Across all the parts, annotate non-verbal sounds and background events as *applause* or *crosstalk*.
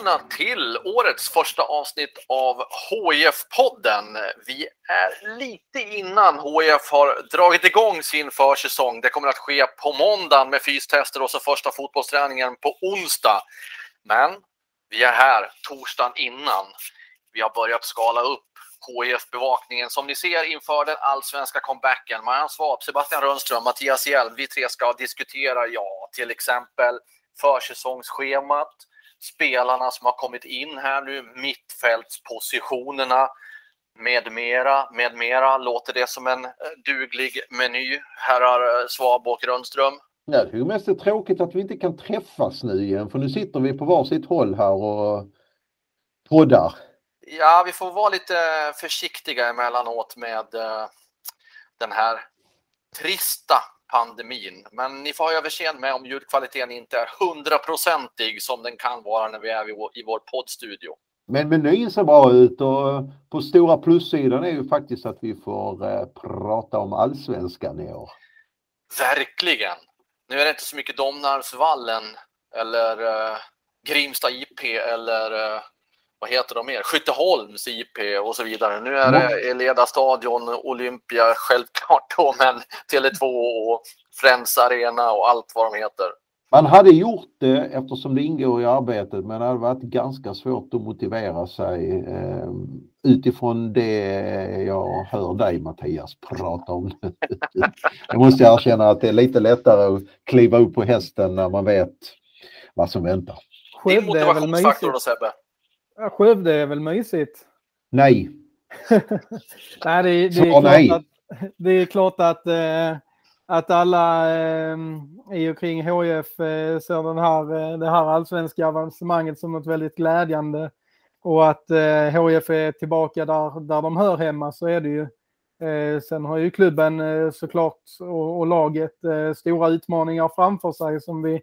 Välkomna till årets första avsnitt av HIF-podden. Vi är lite innan HIF har dragit igång sin försäsong. Det kommer att ske på måndagen med fystester och så första fotbollsträningen på onsdag. Men vi är här torsdagen innan. Vi har börjat skala upp HIF-bevakningen som ni ser inför den allsvenska comebacken. Marianne Svab, Sebastian Rönnström, Mattias Hjelm. Vi tre ska diskutera, ja, till exempel försäsongsschemat, spelarna som har kommit in här nu, mittfältspositionerna med mera, med mera. Låter det som en eh, duglig meny, herrar Svab och Rönnström? Mest det är tråkigt att vi inte kan träffas nu igen för nu sitter vi på varsitt håll här och poddar. Ja, vi får vara lite försiktiga emellanåt med eh, den här trista pandemin. Men ni får ha överseende med om ljudkvaliteten inte är hundraprocentig som den kan vara när vi är i vår poddstudio. Men menyn ser bra ut och på stora plussidan är ju faktiskt att vi får eh, prata om allsvenskan i år. Verkligen! Nu är det inte så mycket Domnarsvallen eller eh, Grimsta IP eller eh, vad heter de mer? Skytteholms IP och så vidare. Nu är det Eleda Stadion, Olympia självklart då, men Tele2 och Friends Arena och allt vad de heter. Man hade gjort det eftersom det ingår i arbetet men det hade varit ganska svårt att motivera sig eh, utifrån det jag hör dig Mattias prata om. jag måste erkänna att det är lite lättare att kliva upp på hästen när man vet vad som väntar. Din motivationsfaktor då Sebbe? Skövde är väl mysigt? Nej. *laughs* nej, det, det, är nej. Att, det, är klart att, eh, att alla eh, i och kring HIF eh, ser den här, eh, det här allsvenska avancemanget som något väldigt glädjande. Och att eh, HIF är tillbaka där, där de hör hemma så är det ju. Eh, sen har ju klubben eh, såklart och, och laget eh, stora utmaningar framför sig som vi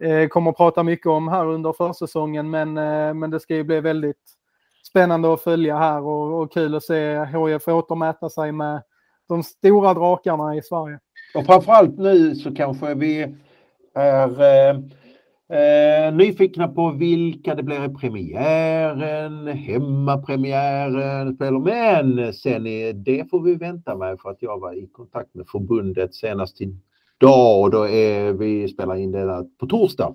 Eh, kommer att prata mycket om här under försäsongen men, eh, men det ska ju bli väldigt spännande att följa här och, och kul att se HIF återmäta sig med de stora drakarna i Sverige. Och framförallt nu så kanske vi är eh, eh, nyfikna på vilka det blir i premiären, hemmapremiären, men sen är det får vi vänta med för att jag var i kontakt med förbundet senast i dag och då är vi spelar in det på torsdag.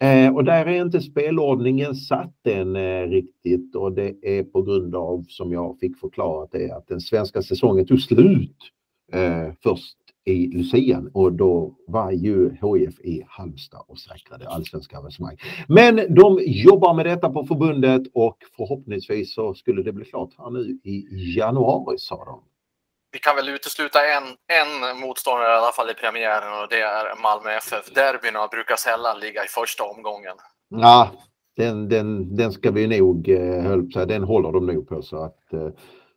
Eh, och där är inte spelordningen satt än eh, riktigt och det är på grund av, som jag fick förklarat, det att den svenska säsongen tog slut eh, först i Lucian och då var ju HIF i Halmstad och säkrade allsvenska avancemang. Men de jobbar med detta på förbundet och förhoppningsvis så skulle det bli klart här nu i januari sa de vi kan väl utesluta en, en motståndare i alla fall i premiären och det är Malmö FF. Derbyna brukar sällan ligga i första omgången. Ja, den, den, den ska vi nog, eh, höll den håller de nog på så att eh,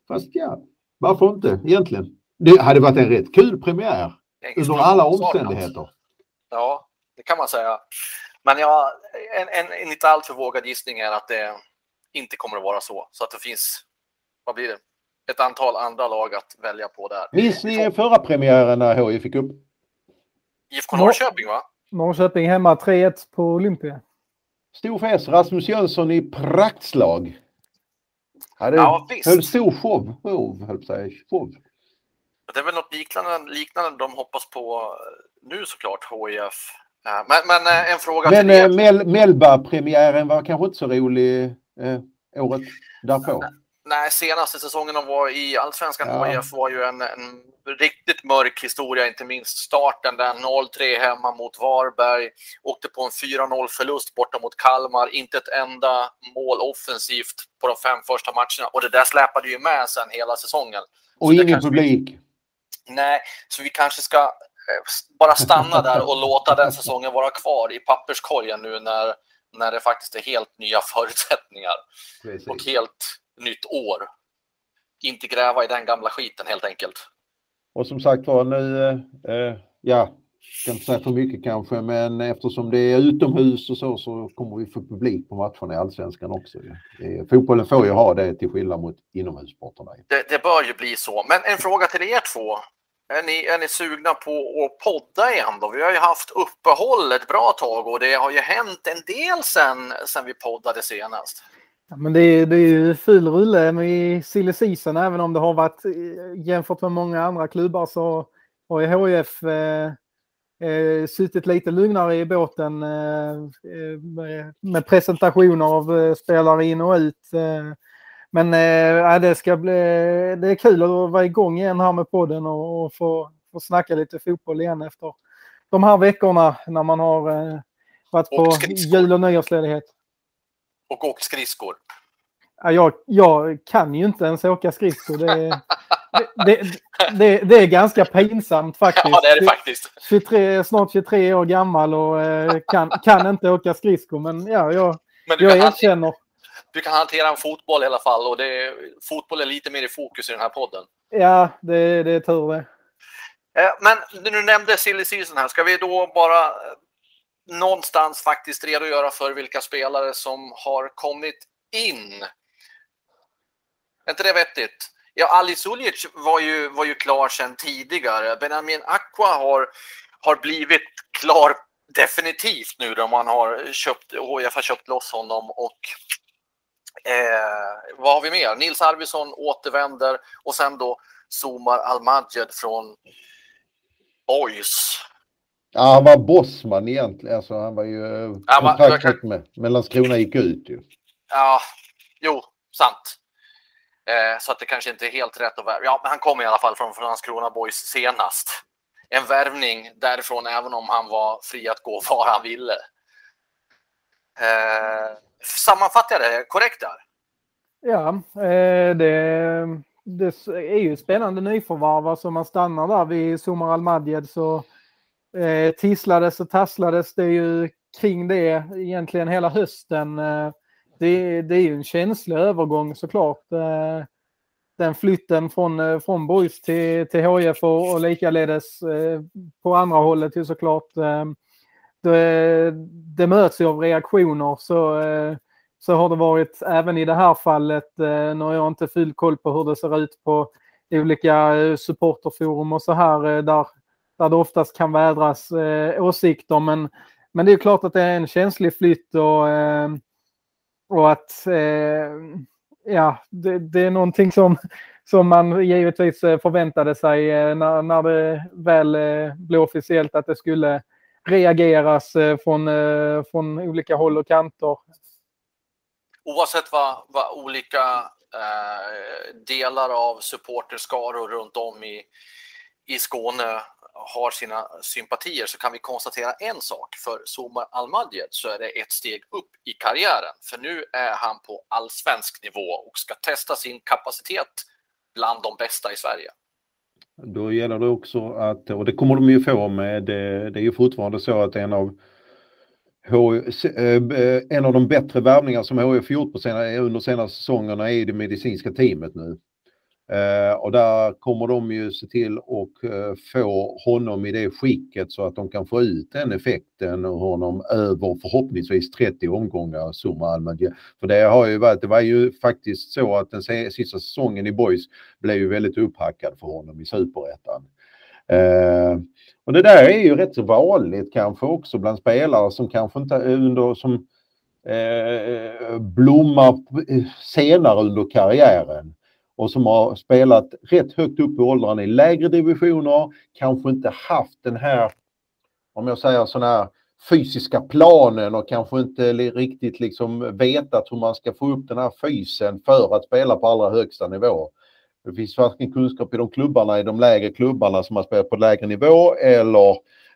fast ja, varför inte egentligen? Det hade varit en rätt kul premiär under alla omständigheter. Ja, det kan man säga. Men ja, en, en, en inte alltför vågad gissning är att det inte kommer att vara så. Så att det finns, vad blir det, ett antal andra lag att välja på där. Minns ni förra premiären när HIF fick upp? IFK Norrköping va? Norrköping hemma 3-1 på Olympia. Stor fest. Rasmus Jönsson i praktslag. Hade, ja, visst. Höll stor show. show, höll säga. show. Det är väl något liknande, liknande de hoppas på nu såklart, HIF. Men, men eh, en fråga men, till er. Men Mel Melba-premiären var kanske inte så rolig eh, året därpå? Nej, senaste säsongen de var i Allsvenskan ja. HIF var ju en, en, riktigt mörk historia, inte minst starten där 0-3 hemma mot Varberg, åkte på en 4-0 förlust borta mot Kalmar, inte ett enda mål offensivt på de fem första matcherna och det där släpade ju med sen hela säsongen. Och ingen publik. Nej, så vi kanske ska eh, bara stanna där och låta den *laughs* säsongen vara kvar i papperskorgen nu när, när det faktiskt är helt nya förutsättningar Precis. och helt nytt år. Inte gräva i den gamla skiten helt enkelt. Och som sagt var nu, eh, ja, ska inte säga för mycket kanske, men eftersom det är utomhus och så, så kommer vi få publik på matcherna i Allsvenskan också. Fotbollen får ju ha det till skillnad mot inomhussporterna. Det, det bör ju bli så. Men en fråga till er två. Är ni, är ni sugna på att podda igen då? Vi har ju haft uppehåll ett bra tag och det har ju hänt en del sen, sen vi poddade senast. Ja, men det är, det är ju full rulle med silly season, även om det har varit eh, jämfört med många andra klubbar så har ju HIF eh, eh, suttit lite lugnare i båten eh, eh med, med presentationer av eh, spelare in och ut. Men eh, det ska bli, det är kul att vara igång igen här med podden och, och få, få snacka lite fotboll igen efter de här veckorna när man har varit på jul och nyårsledighet och åkt skridskor? Ja, jag, jag kan ju inte ens åka skridskor. Det, det, det, det, är ganska pinsamt faktiskt. Ja, det är det faktiskt. 23, snart 23 år gammal och eh, kan, kan inte åka skridskor. Men ja, jag, men jag erkänner. Du kan hantera en fotboll i alla fall och det, fotboll är lite mer i fokus i den här podden. Ja, det, det är tur det. Eh, men du nämnde silly season här. Ska vi då bara någonstans faktiskt redogöra för vilka spelare som har kommit in. Är inte det vettigt? Ja, Ali Suljic var ju, var ju klar sedan tidigare. Benjamin Aqua har, har blivit klar definitivt nu då man har köpt, HIF har köpt loss honom och eh, vad har vi mer? Nils Arvidsson återvänder och sen då Somar Almadjed från Boys Ja, han var bossman egentligen. Alltså, han var ju... Ja, kontraktet kan... med, med Landskrona gick ut ju. Ja, jo, sant. Eh, så att det kanske inte är helt rätt att värva. Ja, men han kom i alla fall från, från Landskrona Boys senast. En värvning därifrån, även om han var fri att gå *laughs* var han ville. Eh, sammanfattar jag det korrekt där? Ja, eh, det, det är ju spännande nyförvärv. Alltså man stannar där vid Somar Almadjed så eh, tisslades och tasslades det ju kring det egentligen hela hösten. Eh, det, det, är ju en känslig övergång såklart. Eh, den flytten från, eh, från Boys till, till HIF och, och likaledes eh, på andra hållet ju såklart. Eh, det, det möts ju av reaktioner så, eh, så har det varit även i det här fallet. Eh, nu har jag inte full koll på hur det ser ut på olika eh, supporterforum och så här eh, där där det oftast kan vädras eh, åsikter. Men, men det är klart att det är en känslig flytt och, eh, och att eh, ja, det, det, är någonting som, som man givetvis eh, förväntade sig eh, när, när det väl eh, blev officiellt att det skulle reageras eh, från, eh, från olika håll och kanter. Oavsett vad, vad olika delar av supporterskaror runt om i, i Skåne har sina sympatier så kan vi konstatera en sak. För Somar Almadjed så är det ett steg upp i karriären. För nu är han på allsvensk nivå och ska testa sin kapacitet bland de bästa i Sverige. Då gäller det också att, och det kommer de ju få med, det, det är ju fortfarande så att en av eh, en av de bättre värvningar som HIF gjort på senare, under senaste säsongerna är det medicinska teamet nu. Eh, och där kommer de ju se till att eh, få honom i det skicket så att de kan få ut den effekten och honom över förhoppningsvis 30 omgångar Summa Almadje. För det har ju varit, det var ju faktiskt så att den sista säsongen i Boys blev ju väldigt upphackad för honom i superettan. Eh, och det där är ju rätt så vanligt kanske också bland spelare som kanske inte under som eh, eh blommar eh, senare under karriären och som har spelat rätt högt upp i åldrarna i lägre divisioner, kanske inte haft den här, om jag säger sån här fysiska planen och kanske inte riktigt liksom vetat hur man ska få upp den här fysen för att spela på allra högsta nivå. Det finns varken kunskap i de klubbarna, i de lägre klubbarna som har spelat på lägre nivå eller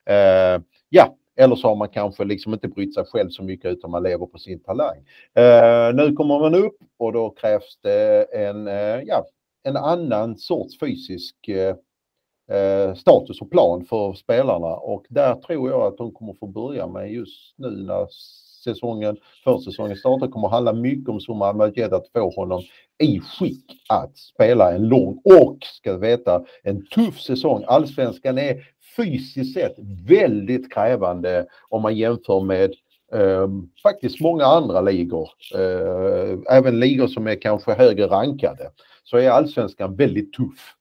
eh, ja, eller så har man kanske liksom inte brytt sig själv så mycket utan man lever på sin talang. Eh, nu kommer man upp och då krävs det en, eh, ja, en annan sorts fysisk eh, eh status och plan för spelarna och där tror jag att de kommer få börja med just nu när säsongen, försäsongen startar kommer handla mycket om Zuma Majed att få honom i skick att spela en lång och, ska veta, en tuff säsong. Allsvenskan är fysiskt sett väldigt krävande om man jämför med eh, faktiskt många andra ligor. Eh, även ligor som är kanske högre rankade. Så är allsvenskan väldigt tuff.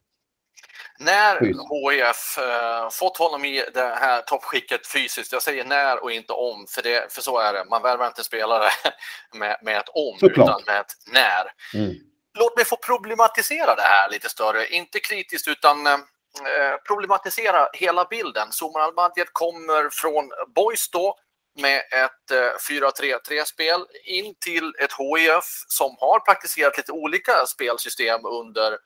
När HIF eh, fått honom i det här toppskicket fysiskt, jag säger när och inte om, för, det, för så är det. Man värvar inte spelare *laughs* med, med ett om, Såklart. utan med ett när. Mm. Låt mig få problematisera det här lite större, inte kritiskt utan eh, Eh, problematisera hela bilden. Somar Almadjed kommer från Boys då med ett eh, 4-3-3-spel in till ett HIF som har praktiserat lite olika spelsystem under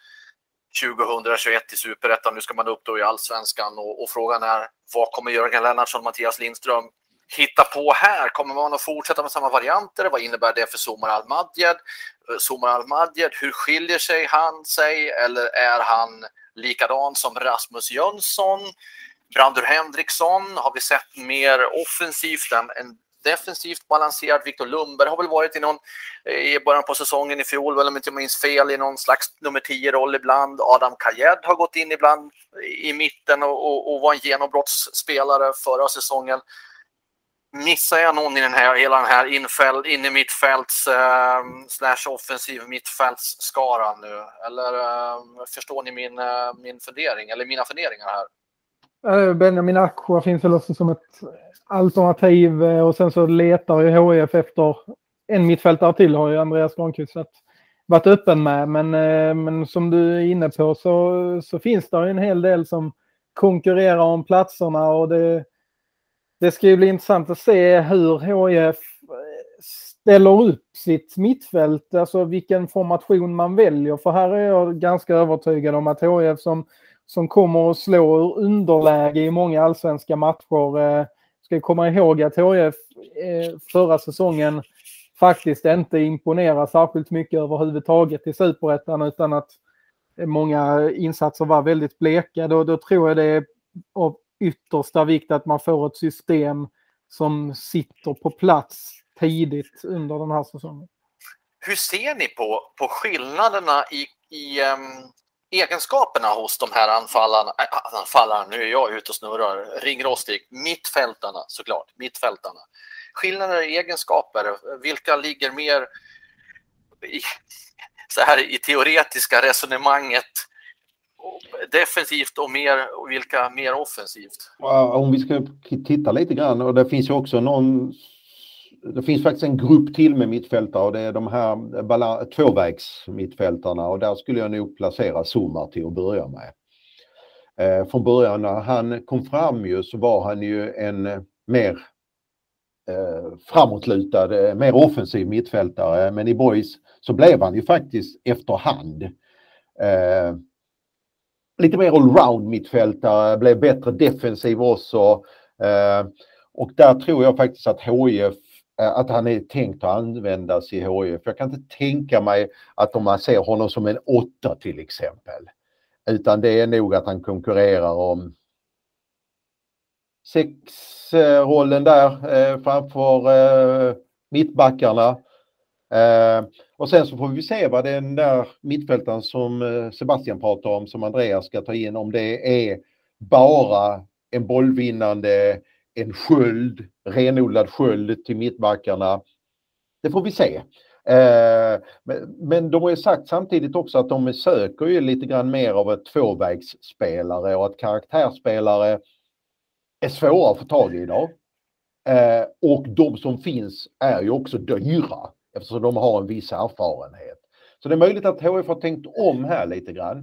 2021 i Superettan. Nu ska man upp då i Allsvenskan och, och frågan är vad kommer Jörgen Lennartsson och Mattias Lindström hitta på här? Kommer man att fortsätta med samma varianter? Vad innebär det för Somar Almadjed? Somar eh, Almadjed, hur skiljer sig han sig eller är han likadan som Rasmus Jönsson? Brandur Henriksson, har vi sett mer offensivt än, defensivt balanserad. Viktor Lundberg har väl varit i någon eh, i början på säsongen i fjol, om jag inte minns fel, i någon slags nummer 10-roll ibland. Adam Kajed har gått in ibland i mitten och, och, och var en genombrottsspelare förra säsongen. Missar jag någon i den här, hela den här infäll, in i mittfälts eh, slash offensiv mittfältsskaran nu? Eller eh, förstår ni min, eh, min fundering, eller mina funderingar här? Eh, Benjamin Aqua finns väl också som ett alternativ eh, och sen så letar ju HIF efter en mittfältare till har ju Andreas Granqvist varit öppen med. Men, men som du är inne på så, så finns det en hel del som konkurrerar om platserna och det, det ska ju bli intressant att se hur HIF eh, ställer upp sitt mittfält, alltså vilken formation man väljer. För här är jag ganska övertygad om att HIF som, som kommer att slå ur underläge i många allsvenska matcher eh, ska komma ihåg att HIF eh, förra säsongen faktiskt inte imponerar särskilt mycket överhuvudtaget i superettan utan att många insatser var väldigt bleka. Då, då tror jag det är yttersta vikt att man får ett system som sitter på plats tidigt under den här säsongen. Hur ser ni på, på skillnaderna i, i um, egenskaperna hos de här anfallarna, äh, anfallarna, nu är jag ute och snurrar, ringrostig, mittfältarna såklart, mittfältarna. Skillnader i egenskaper, vilka ligger mer i, så här i teoretiska resonemanget defensivt och, mer, och vilka mer offensivt? Om vi ska titta lite grann och det finns ju också någon det finns faktiskt en grupp till med mittfältare och det är de här tvåvägs mittfältarna och där skulle jag nog placera Sumar till att börja med. Eh, från början när han kom fram ju så var han ju en mer eh, framåtlutad, eh, mer offensiv mittfältare men i Boys så blev han ju faktiskt efterhand eh, lite mer allround mittfältare, blev bättre defensiv också. Eh, och där tror jag faktiskt att HIF eh, att han är tänkt att användas i HIF. Jag kan inte tänka mig att om man ser honom som en åtta till exempel. Utan det är nog att han konkurrerar om sexrollen där eh, framför mittbackarna. Och sen så får vi se vad den där mittfältaren som eh, Sebastian pratar om, som Andreas ska ta in, om det är bara en bollvinnande en sköld, renodlad sköld till mittbackarna. Det får vi se. Eh, men de har ju sagt samtidigt också att de söker ju lite grann mer av ett tvåvägsspelare och att karaktärsspelare är svåra att få tag i idag. Eh, och de som finns är ju också dyra eftersom de har en viss erfarenhet. Så det är möjligt att HF har tänkt om här lite grann.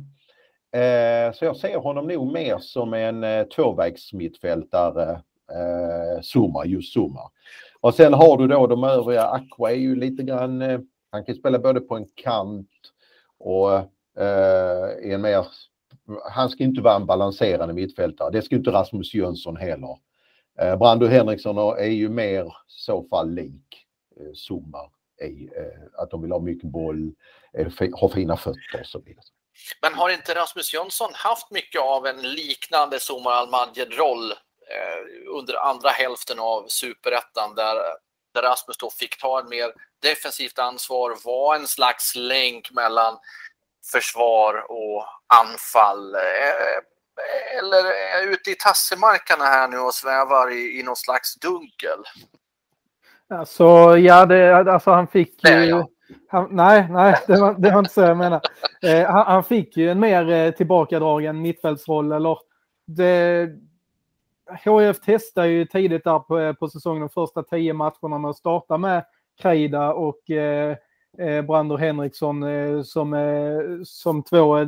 Eh, så jag ser honom nog mer som en eh, tvåvägsmittfältare eh, Zuma, just Zuma. Och sen har du då de övriga, Aqua är ju lite grann, eh, han kan spela både på en kant och eh, en mer, han ska inte vara en balanserande mittfältare, det ska inte Rasmus Jönsson heller. Eh, Brando Henriksson är ju mer så fall lik eh, Zuma ej. eh, att de vill ha mycket boll, eh, fina fötter och så vidare. Men har inte Rasmus Jönsson haft mycket av en liknande Somar Al-Majed-roll eh, under andra hälften av superettan där, där Rasmus då fick ta en mer defensivt ansvar, var en slags länk mellan försvar och anfall. Eh, eh eller är ute i tassemarkerna här nu och svävar i, i någon slags dunkel? Alltså, ja, det, alltså han fick ju... Han, nej, nej, det var, det var inte så jag menar. Eh, han, han, fick ju en mer eh, tillbakadragen mittfältsroll. Eller det, HIF testade ju tidigt där på, eh, på säsongen, de första tio matcherna med att starta med Kreida och eh, eh Brander Henriksson eh, som, eh, som två eh,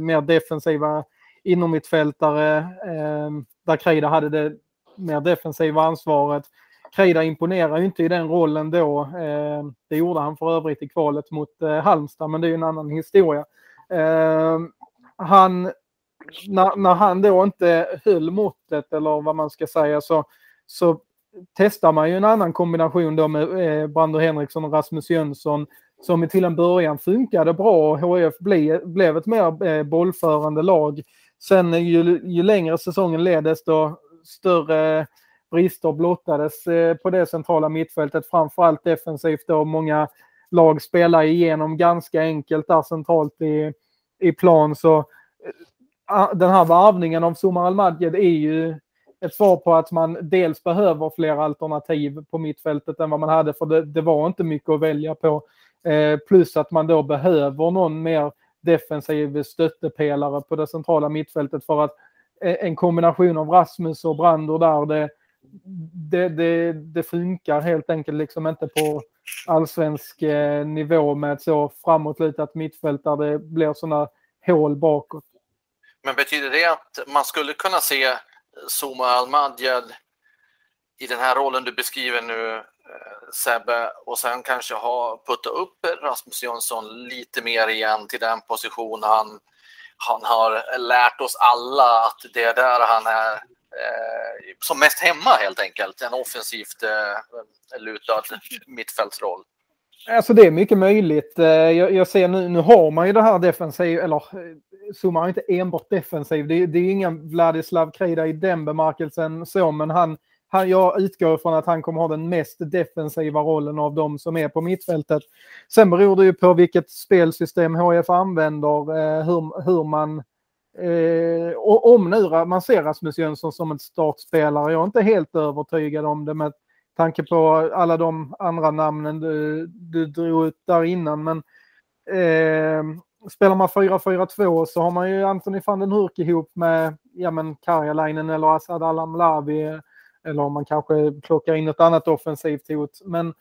mer defensiva inomhittfältare. Eh, där Kreida hade det mer defensiva ansvaret. Kreida imponerar ju inte i den rollen då. Eh, det gjorde han för övrigt i kvalet mot eh, Halmstad, men det är ju en annan historia. Eh, han, när, när, han då inte höll måttet, eller vad man ska säga, så, så testar man ju en annan kombination då med eh, Brando Henriksson och Rasmus Jönsson som till en början funkade bra. HIF ble, blev ett mer eh, bollförande lag. Sen ju, ju längre säsongen led desto större brister blottades eh, på det centrala mittfältet, framförallt defensivt då. Många lag spelar igenom ganska enkelt där centralt i, i plan. Så eh, den här varvningen av Somar Al-Madjed är ju ett svar på att man dels behöver fler alternativ på mittfältet än vad man hade, för det, det var inte mycket att välja på. Eh, plus att man då behöver någon mer defensiv stöttepelare på det centrala mittfältet för att eh, en kombination av Rasmus och Brander där, det, det, det, det, funkar helt enkelt liksom inte på allsvensk eh, nivå med ett så framåtlutat mittfält där det blir sådana hål bakåt. Men betyder det att man skulle kunna se Zuma Almadjad i den här rollen du beskriver nu, eh, Sebbe, och sen kanske ha puttat upp Rasmus Jönsson lite mer igen till den position han, han har lärt oss alla att det är där han är Eh, som mest hemma helt enkelt. En offensivt eh, lutad *laughs* mittfältsroll. Alltså det är mycket möjligt. Eh, jag, jag ser nu, nu har man ju det här defensiv, eller eh, Zuma är inte enbart defensiv. Det, det är ingen Vladislav Krida i den bemärkelsen så, men han, han, jag utgår från att han kommer ha den mest defensiva rollen av de som är på mittfältet. Sen beror det ju på vilket spelsystem HF använder, hur, hur man Eh, och om nu man ser Rasmus Jönsson som en startspelare, jag är inte helt övertygad om det med tanke på alla de andra namnen du, du drog ut där innan. Men eh, spelar man 4-4-2 så har man ju Anthony van den Hurk ihop med ja, men Karjalainen eller Asad Alamlavi. Eller om man kanske plockar in ett annat offensivt hot. Men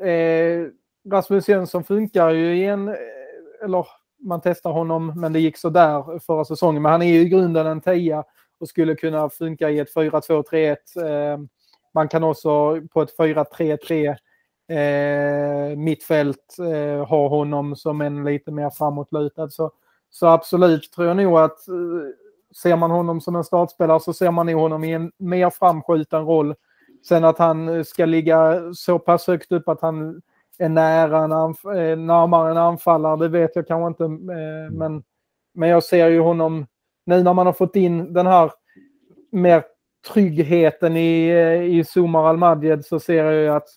eh, Rasmus Jönsson funkar ju i en, eh, eller man testar honom, men det gick så där förra säsongen. Men han är ju i grunden en tia och skulle kunna funka i ett 4-2-3-1. Eh, man kan också på ett 4-3-3 eh, mittfält eh, ha honom som en lite mer framåtlutad. Så, så absolut tror jag nog att eh, ser man honom som en startspelare så ser man nog honom i en mer framskjuten roll. Sen att han eh, ska ligga så pass högt upp att han är nära en anf- eh, närmare en anfallare, det vet jag kanske inte. Eh, men, men jag ser ju honom, nu när man har fått in den här mer tryggheten i, eh, i Zumar Almadjed så ser jag ju att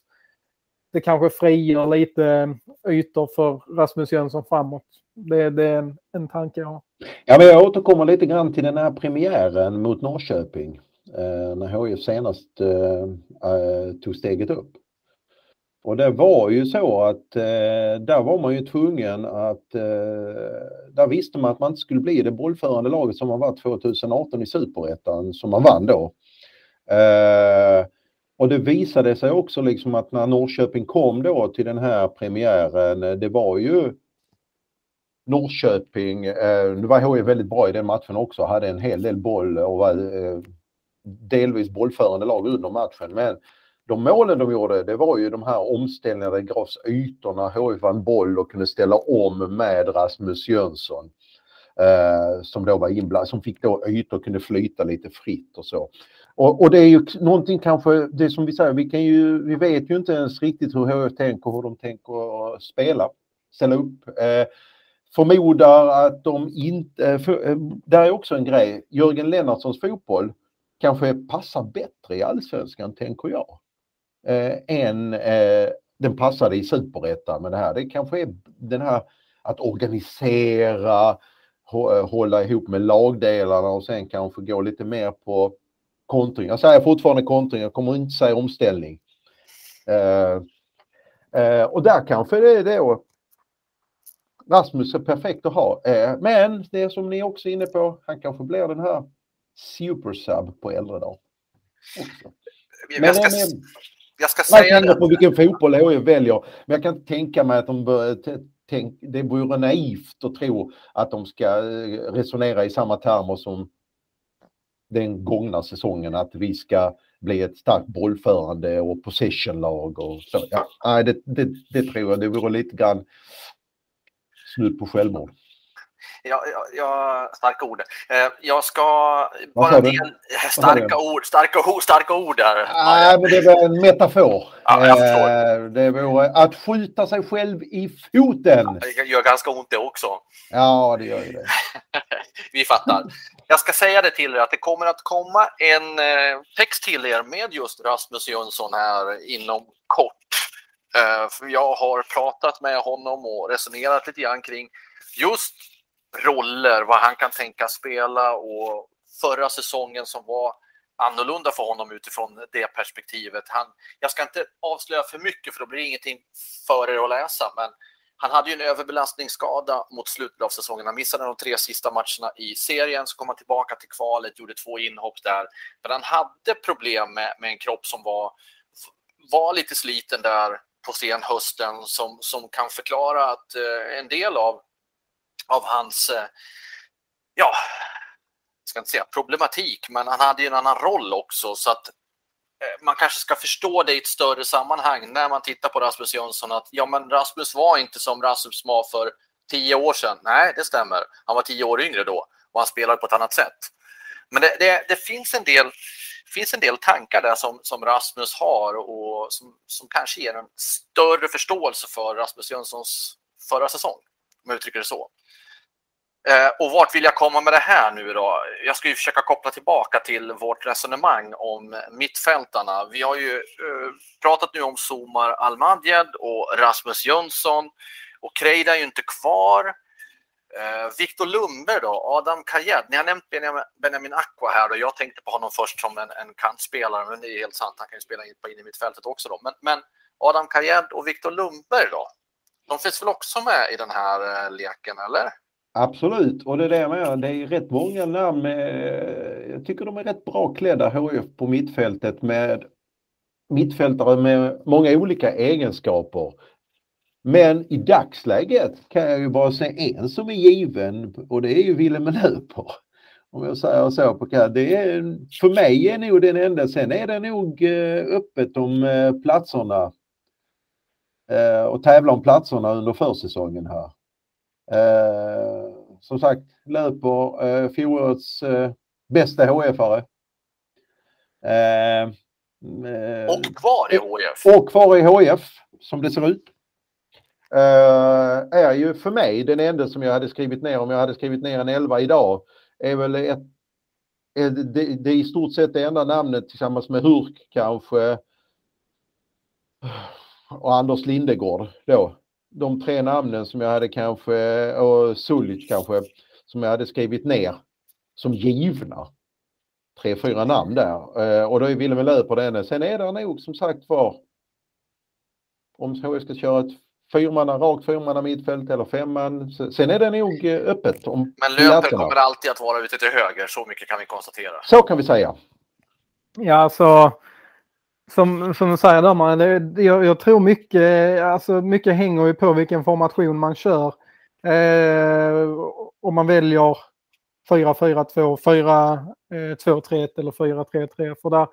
det kanske frigör lite ytor för Rasmus Jönsson framåt. Det, det är en, en tanke jag har. Ja, men jag återkommer lite grann till den här premiären mot Norrköping. Eh, när HIF senast eh, tog steget upp. Och det var ju så att eh, där var man ju tvungen att, eh, där visste man att man inte skulle bli det bollförande laget som man var 2018 i Superettan som man vann då. Eh, och det visade sig också liksom att när Norrköping kom då till den här premiären, det var ju Norrköping, eh, nu var HIF väldigt bra i den matchen också, hade en hel del boll och var eh, delvis bollförande lag under matchen. Men de målen de gjorde, det var ju de här omställningarna, det gavs ytorna, HIF vann boll och kunde ställa om med Rasmus Jönsson. Eh, som då var inblandad, som fick då ytor och kunde flyta lite fritt och så. Och, och, det är ju någonting kanske, det som vi säger, vi, kan ju, vi vet ju inte ens riktigt hur HIF tänker, hur de tänker spela, ställa upp. Eh, förmodar att de inte, eh, för, eh, där är också en grej, Jörgen Lennartssons fotboll kanske passar bättre i allsvenskan, tänker jag, eh, än eh, den passade i superettan med det här. Det kanske är den här att organisera, eh, hålla ihop med lagdelarna och sen kanske gå lite mer på kontring. Jag säger fortfarande kontring, jag kommer inte säga omställning. Uh, uh, och där kanske det är då Rasmus är perfekt att ha. Uh, men det som ni också är inne på, han kanske blir den här supersub på äldre dag. Men, jag ska, men, jag ska säga det. på vilken fotboll HIF väljer. Men jag kan inte tänka mig att de bör, tänk, det vore naivt att tro att de ska resonera i samma termer som den gångna säsongen att vi ska bli ett starkt bollförande och possessionlag och så. Ja, det, det, det tror jag, det vore lite grann slut på självmord. Ja, ja, ja, starka ord. Eh, jag ska bara en del... Starka ord, starka starka ord där. Nej, men det var en metafor. Ja, eh, det vore att skjuta sig själv i foten. Det gör ganska ont det också. Ja, det gör ju det. *laughs* Vi fattar. Jag ska säga det till er att det kommer att komma en eh, text till er med just Rasmus Jönsson här inom kort. Jag har pratat med honom och resonerat lite grann kring just roller, vad han kan tänka spela och förra säsongen som var annorlunda för honom utifrån det perspektivet. Han, jag ska inte avslöja för mycket för då blir det ingenting för er att läsa, men han hade ju en överbelastningsskada mot slutet av säsongen. Han missade de tre sista matcherna i serien, så kom han tillbaka till kvalet, gjorde två inhopp där. Men han hade problem med, med en kropp som var, var lite sliten där på senhösten som, som kan förklara att eh, en del av av hans, eh, ja, jag ska inte säga problematik, men han hade ju en annan roll också så att eh, man kanske ska förstå det i ett större sammanhang när man tittar på Rasmus Jönsson att ja, men Rasmus var inte som Rasmus var för tio år sedan. Nej, det stämmer. Han var tio år yngre då och han spelade på ett annat sätt. Men det, det, det finns, en del, finns en del tankar där som, som Rasmus har och som, som kanske ger en större förståelse för Rasmus Jönssons förra säsong, om jag uttrycker det så. Eh, och vart vill jag komma med det här nu då? Jag ska ju försöka koppla tillbaka till vårt resonemang om mittfältarna. Vi har ju eh, pratat nu om Somar Almadjed och Rasmus Jönsson och Kreida är ju inte kvar. Eh, Viktor Lundberg då, Adam Kajed. Ni har nämnt Benjamin, Aqua här och jag tänkte på honom först som en, en kantspelare, men det är helt sant. Han kan ju spela in på in i mittfältet också då. Men, men Adam Kajed och Viktor Lundberg då? De finns väl också med i den här eh, leken, eller? Absolut, och det är det jag menar. Det är rätt många namn. Med, jag tycker de är rätt bra klädda HF på mittfältet med mittfältare med många olika egenskaper. Men i dagsläget kan jag ju bara se en som är given och det är ju Wilhelm Löper. Om jag säger så på det är, För mig är nog den enda. Sen är det nog eh, öppet om eh, platserna eh, och tävla om platserna under försäsongen här. Eh, som sagt, löper eh, fjolårets eh, bästa HF-are. Eh, och kvar i HF. Och kvar i HF, som det ser ut. Uh, är ju för mig den enda som jag hade skrivit ner, om jag hade skrivit ner en 11 idag, är väl ett, ett det, det är i stort sett det enda namnet tillsammans med Hurk kanske och Anders Lindegård då de tre namnen som jag hade kanske, och Sulic kanske, som jag hade skrivit ner som givna. Tre, fyra namn där. Eh, och då är Willem Löper den. Sen är det nog som sagt var om HIF ska köra ett fyrmanna, rakt fyrmanna mittfält eller femman. Sen är det nog eh, öppet. Om Men Löper kommer alltid att vara ute till höger, så mycket kan vi konstatera. Så kan vi säga. Ja, så som, som du säger där, man, det, jag, jag, tror mycket, alltså mycket hänger ju på vilken formation man kör. Eh, om man väljer 4-4-2, 4-2-3-1 eh, eller 4-3-3. För där,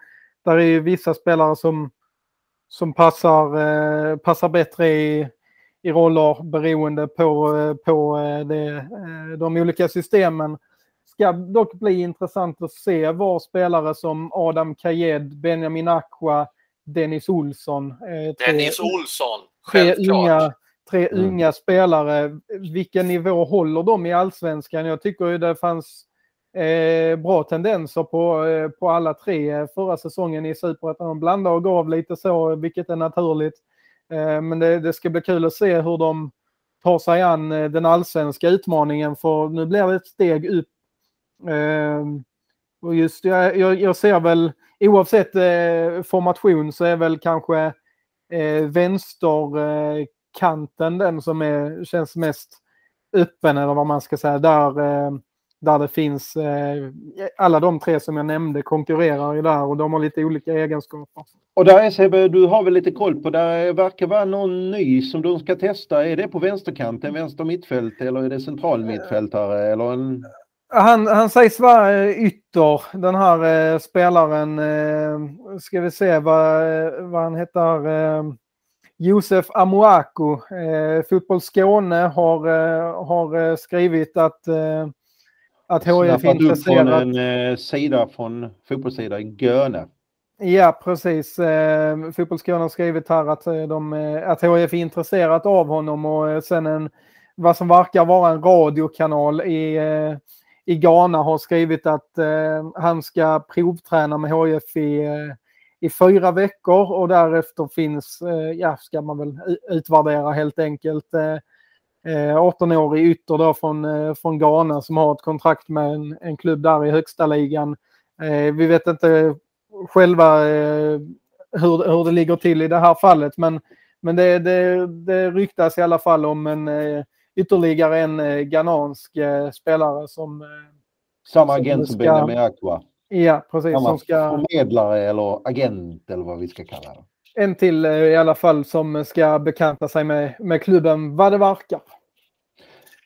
där är ju vissa spelare som, som passar, eh, passar bättre i, i roller beroende på, eh, på eh, det, de olika systemen. Ska dock bli intressant att se var spelare som Adam Kajed, Benjamin Aqua, Dennis Olsson. Tre, Dennis Olsson, självklart. Tre unga, tre mm. unga spelare. Vilken nivå håller de i allsvenskan? Jag tycker det fanns eh, bra tendenser på, eh, på alla tre förra säsongen i Superettan. De blandade och gav lite så, vilket är naturligt. Eh, men det, det, ska bli kul att se hur de tar sig an eh, den allsvenska utmaningen för nu blir det ett steg upp. Eh, och just jag, jag, jag ser väl oavsett eh, formation så är väl kanske eh, vänsterkanten eh, den som är, känns mest öppen eller vad man ska säga. Där, eh, där det finns, eh, alla de tre som jag nämnde konkurrerar ju där och de har lite olika egenskaper. Och där SCB, Sebbe, du har väl lite koll på, där verkar vara någon ny som de ska testa. Är det på vänsterkanten, vänster mittfält eller är det central mittfältare eller en han, han sägs vara eh, ytter, den här eh, spelaren. Eh, ska vi se vad, vad han heter. Eh, Josef Amoako. Eh, Fotboll Skåne har, eh, har eh, skrivit att, eh, att HIF är intresserad. från en eh, sida från fotbollssida i Göne. Ja, precis. Eh, Fotboll Skåne har skrivit här att, de, att HIF är intresserat av honom och sen en, vad som verkar vara en radiokanal i i Ghana har skrivit att eh, han ska provträna med HIF i, eh, i fyra veckor och därefter finns, eh, ja, ska man väl utvärdera helt enkelt. Eh, eh, 18-årig ytter då från, eh, från Ghana som har ett kontrakt med en, en klubb där i högsta ligan. Eh, vi vet inte själva hur, hur det ligger till i det här fallet men, men det, det, det ryktas i alla fall om en ytterligare en eh, ghanansk eh, spelare som... Eh, Samma agent som, ska, Benjamin Aqua? Ja, precis. Samma som ska, förmedlare eller agent eller vad vi ska kalla det. En till i alla fall som ska bekanta sig med, med klubben vad det verkar.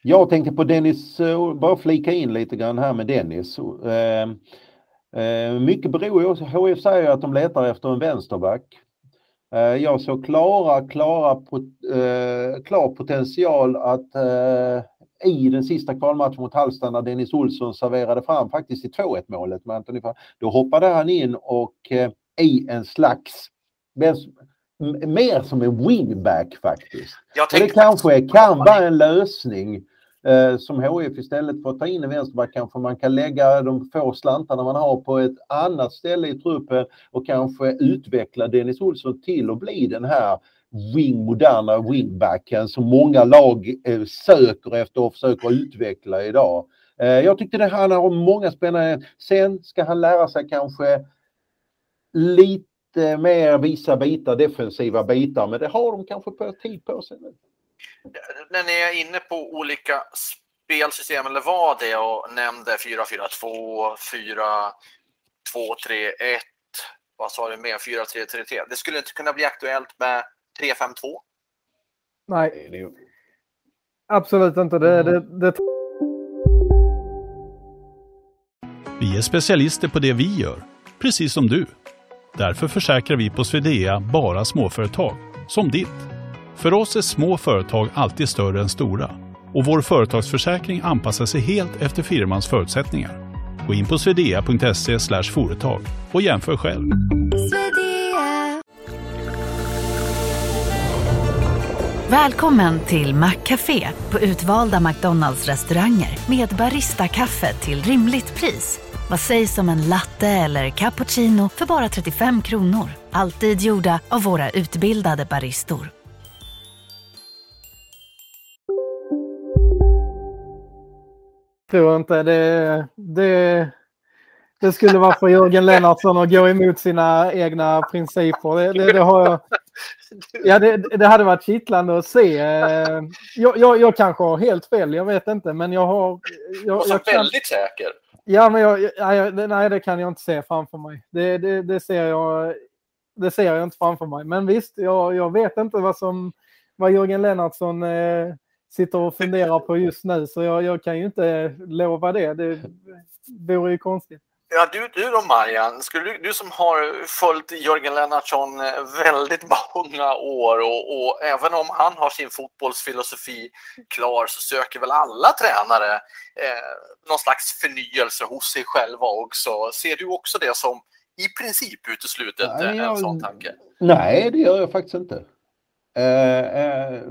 Jag tänkte på Dennis, bara flika in lite grann här med Dennis. Mycket beror ju, HF säger att de letar efter en vänsterback. Eh, jag såg klara, klara, eh, klar potential att eh, i den sista kvalmatchen mot Halmstad när Dennis Olsson serverade fram faktiskt i 2-1 målet med Antoni Då hoppade han in och i en slags mer som en wingback faktiskt. det kanske kan vara en lösning Eh, som HF istället för att ta in en vänsterback kanske man kan lägga de få slantarna man har på ett annat ställe i truppen och kanske utveckla Dennis Olsson till att bli den här wing, moderna wingbacken som många lag eh, söker efter och försöker utveckla idag. Eh, jag tyckte det handlar om många spännande. Sen ska han lära sig kanske lite mer visa bitar, defensiva bitar, men det har de kanske på tid på sig nu när ni är inne på olika spelsystem, eller var det och nämnde 4-4-2, 4-2-3-1, vad sa du mer, 4-3-3-3. Det skulle inte kunna bli aktuellt med 3-5-2? Nej, absolut inte. Det, det, det... Vi är specialister på det vi gör, precis som du. Därför försäkrar vi på Swedea bara småföretag, som ditt. För oss är små företag alltid större än stora och vår företagsförsäkring anpassar sig helt efter firmans förutsättningar. Gå in på swedea.se företag och jämför själv. Välkommen till Maccafé på utvalda McDonalds restauranger med Baristakaffe till rimligt pris. Vad sägs om en latte eller cappuccino för bara 35 kronor? Alltid gjorda av våra utbildade baristor. Tror inte. Det, det, det skulle vara för Jörgen Lennartsson att gå emot sina egna principer. Det, det, det har jag, ja, det, det, hade varit kittlande att se. Jag, jag, jag kanske har helt fel, jag vet inte. Men jag har... Jag, jag kan, väldigt säker. Ja, men jag, nej, nej, det kan jag inte se framför mig. Det, det, det, ser, jag, det ser jag inte framför mig. Men visst, jag, jag vet inte vad som vad Jörgen Lennartsson eh, sitter och funderar på just nu. Så jag, jag kan ju inte lova det. Det vore ju konstigt. Ja, du, du då Marian, skulle du, du som har följt Jörgen Lennartsson eh, väldigt många år och, och, även om han har sin fotbollsfilosofi klar så söker väl alla tränare eh, någon slags förnyelse hos sig själva också. Ser du också det som i princip uteslutet, nej, jag, en sån tanke? Nej, det gör jag faktiskt inte. Eh, eh,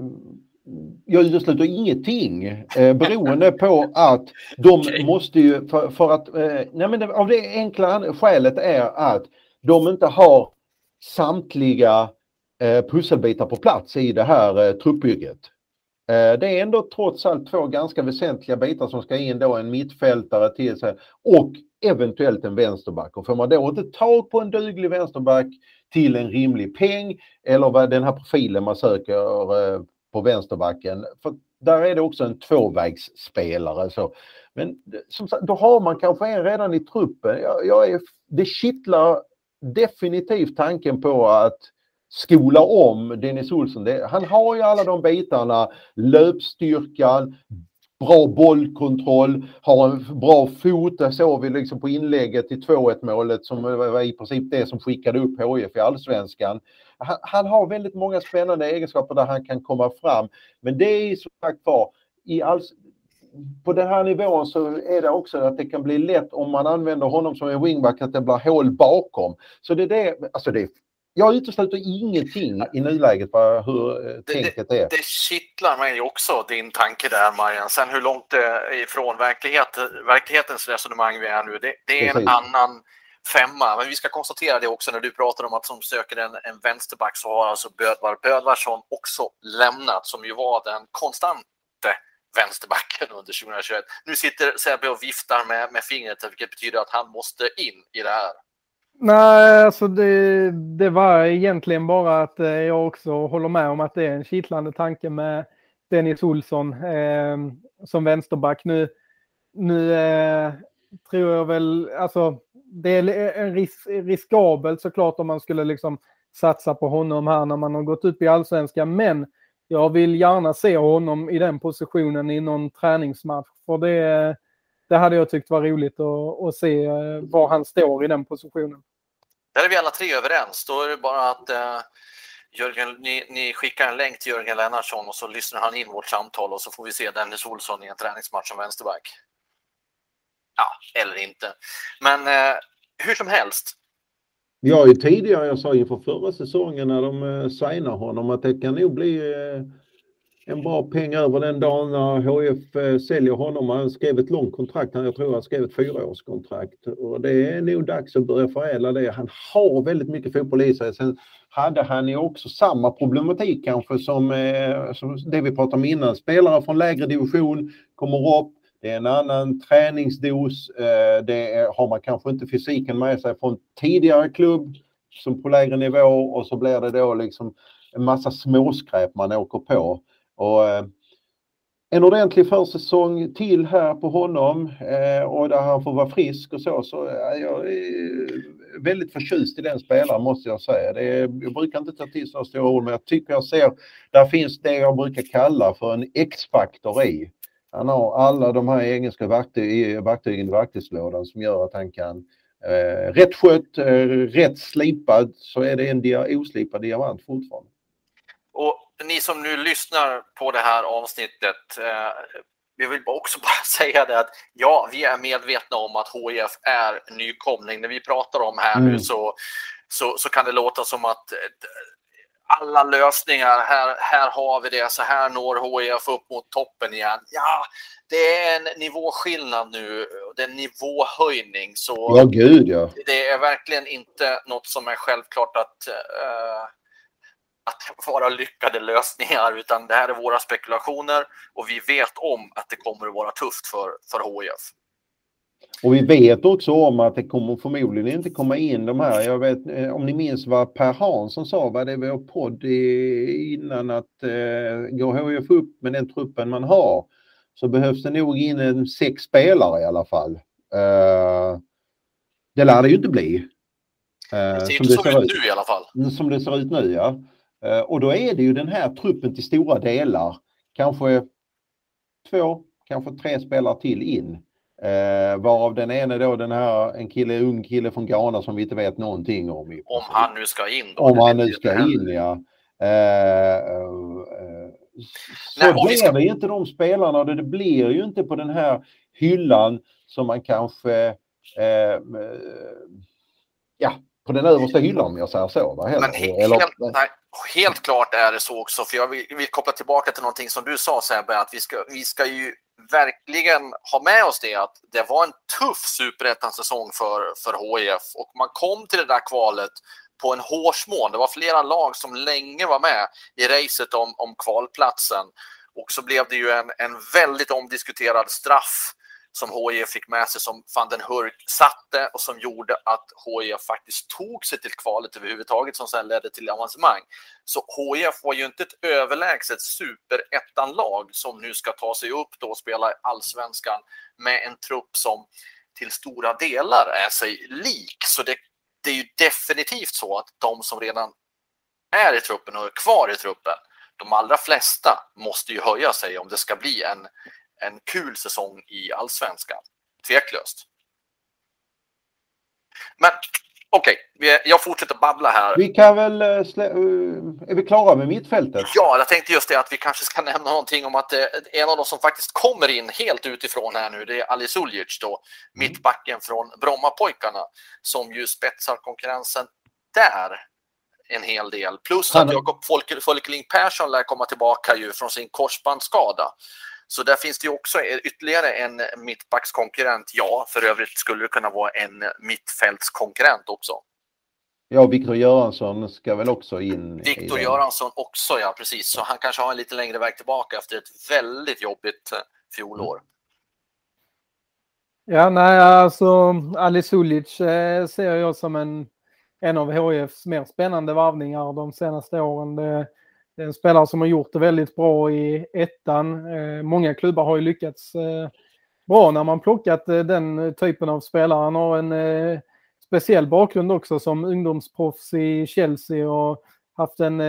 jag utesluter ingenting eh, beroende på att de *laughs* okay. måste ju för, för att, eh, nej men det, av det enkla skälet är att de inte har samtliga eh, pusselbitar på plats i det här eh, truppbygget. Eh, det är ändå trots allt två ganska väsentliga bitar som ska in då, en mittfältare till sig och eventuellt en vänsterback. Och får man då inte tag på en duglig vänsterback till en rimlig peng eller vad den här profilen man söker eh, på vänsterbacken. För där är det också en tvåvägsspelare. Så. Men som sagt, då har man kanske en redan i truppen. Jag, jag är, det kittlar definitivt tanken på att skola om Dennis Olsson. Det, han har ju alla de bitarna. Löpstyrkan, bra bollkontroll, har en bra fot. Det såg vi liksom på inlägget till 2-1 målet som var i princip det som skickade upp HIF i allsvenskan. Han, han, har väldigt många spännande egenskaper där han kan komma fram. Men det är som sagt var, i på den här nivån så är det också att det kan bli lätt om man använder honom som en wingback att det blir hål bakom. Så det är det, alltså det jag utesluter ingenting i nuläget på hur eh, tänket det, är. Det kittlar mig också, din tanke där Marian. Sen hur långt det är ifrån verklighet, verklighetens resonemang vi är nu, det, det är Precis. en annan femma. Men vi ska konstatera det också när du pratar om att som söker en, en vänsterback så har alltså Bödvar Bödvarsson också lämnat som ju var den konstante vänsterbacken under 2021. Nu sitter Sebbe och viftar med, med fingret vilket betyder att han måste in i det här. Nej, alltså det, det var egentligen bara att eh, jag också håller med om att det är en kittlande tanke med Dennis Olsson eh, som vänsterback. Nu, nu eh, tror jag väl, alltså det är en ris riskabelt såklart om man skulle liksom satsa på honom här när man har gått upp i allsvenskan. Men jag vill gärna se honom i den positionen i någon träningsmatch. För det, det hade jag tyckt var roligt att, att se eh, var han står i den positionen. Där är vi alla tre överens. Då är det bara att eh, Jörgen, ni, ni, skickar en länk till Jörgen Lennartsson och så lyssnar han in vårt samtal och så får vi se Dennis Olsson i en träningsmatch som vänsterback. Ja, eller inte. Men eh, hur som helst. Jag är ju tidigare, jag sa inför förra säsongen när de eh, signar honom att det kan nog bli eh, en bra peng över den dagen när HF eh, säljer honom. Han skrev ett långt kontrakt, jag tror han skrev ett fyraårskontrakt. Och det är nog dags att börja förädla det. Han har väldigt mycket fotboll i sig. Sen hade han ju också samma problematik kanske som, eh, som det vi pratade om innan. Spelare från lägre division kommer upp, det är en annan träningsdos. Eh, det är, har man kanske inte fysiken med sig från tidigare klubb som på lägre nivå och så blir det då liksom en massa småskräp man åker på. Och, eh, en ordentlig försäsong till här på honom eh, och där han får vara frisk och så. Så är jag väldigt förtjust i den spelaren måste jag säga. Det är, jag brukar inte ta till så stora ord men jag tycker jag ser, där finns det jag brukar kalla för en X-faktor i. Han har alla de här engelska verktyg, verktygen i verktygslådan som gör att han kan eh, rätt skött, eh, rätt slipad så är det en dia, oslipad diamant fortfarande. Och ni som nu lyssnar på det här avsnittet, eh, vi vill också bara *laughs* säga det att ja, vi är medvetna om att HIF är nykomling. När vi pratar om här mm. nu så, så, så, kan det låta som att eh, alla lösningar, här, här har vi det, så här når HIF upp mot toppen igen. Ja, det är en nivåskillnad nu, det är en nivåhöjning. Så ja, gud ja. Det är verkligen inte något som är självklart att uh, att vara lyckade lösningar utan det här är våra spekulationer och vi vet om att det kommer att vara tufft för, för HIF. Och vi vet också om att det kommer förmodligen inte komma in de här, jag vet eh, om ni minns vad Per Hansson sa, vad det var podd innan att eh, går HIF upp med den truppen man har så behövs det nog in en sex spelare i alla fall. Eh, det lär det ju inte bli. Eh, det ser som det ser ut nu i alla fall. Som det ser ut nu ja. Eh, och då är det ju den här truppen till stora delar, kanske två, kanske tre spelare till in. Eh, varav den ene då den här, en kille, ung kille från Ghana som vi inte vet någonting om. Om han nu ska in då. Om han nu ska in ja. Eh, eh, så Nej, blir ska... det inte de spelarna och det blir ju inte på den här hyllan som man kanske eh, ja, på den översta hyllan om jag säger så. Va? Men he Eller, helt, nej, helt klart är det så också, för jag vill, vill, koppla tillbaka till någonting som du sa Sebbe, att vi ska, vi ska ju verkligen ha med oss det att det var en tuff superettan-säsong för, för HIF och man kom till det där kvalet på en hårsmån. Det var flera lag som länge var med i racet om, om kvalplatsen och så blev det ju en, en väldigt omdiskuterad straff som HIF fick med sig som van den Hurk satte och som gjorde att HIF faktiskt tog sig till kvalet överhuvudtaget som sen ledde till avancemang. Så HIF var ju inte ett överlägset superettan-lag som nu ska ta sig upp då och spela i allsvenskan med en trupp som till stora delar är sig lik. Så det, det är ju definitivt så att de som redan är i truppen och är kvar i truppen, de allra flesta måste ju höja sig om det ska bli en, en kul säsong i allsvenskan. Tveklöst. Men okej, okay, jag fortsätter babbla här. Vi kan väl, eh, eh, är vi klara med mittfältet? Ja, jag tänkte just det att vi kanske ska *laughs* nämna någonting om att en av de som faktiskt kommer in helt utifrån här nu, det är Ali Suljic då, mm. mittbacken från Brommapojkarna, som ju spetsar konkurrensen där en hel del. Plus att Jakob Folkeling Persson lär komma tillbaka ju från sin korsbandsskada. Så där finns det ju också ytterligare en mittbackskonkurrent. Ja, för övrigt skulle det kunna vara en mittfältskonkurrent också. Ja, Viktor Göransson ska väl också in? Viktor Göransson också, ja precis. Så han kanske har en lite längre väg tillbaka efter ett väldigt jobbigt eh, fjolår. Ja, nej, alltså Ali Sulic eh, ser jag som en, en av HIFs mer spännande varvningar de senaste åren. Det, en spelare som har gjort det väldigt bra i ettan. Eh, många klubbar har ju lyckats eh, bra när man plockat eh, den typen av spelare. Han har en speciell bakgrund också som ungdomsproffs i Chelsea och haft en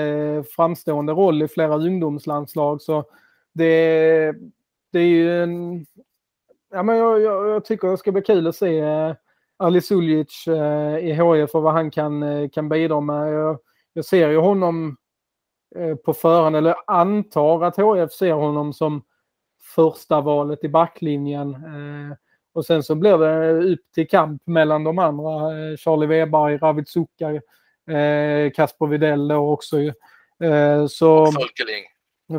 framstående roll i flera ungdomslandslag. Så det, det är ju en... Ja, men jag, jag, jag tycker det ska bli kul att se Ali Suljic i HIF och vad han kan, kan bidra med. Jag, jag ser ju honom på förhand, eller antar att HF ser honom som första valet i backlinjen. Eh, och sen så blir det upp till kamp mellan de andra. Eh, Charlie Weberg, Ravid Sukar, Kasper Widell då också. Så, och Fölkerling.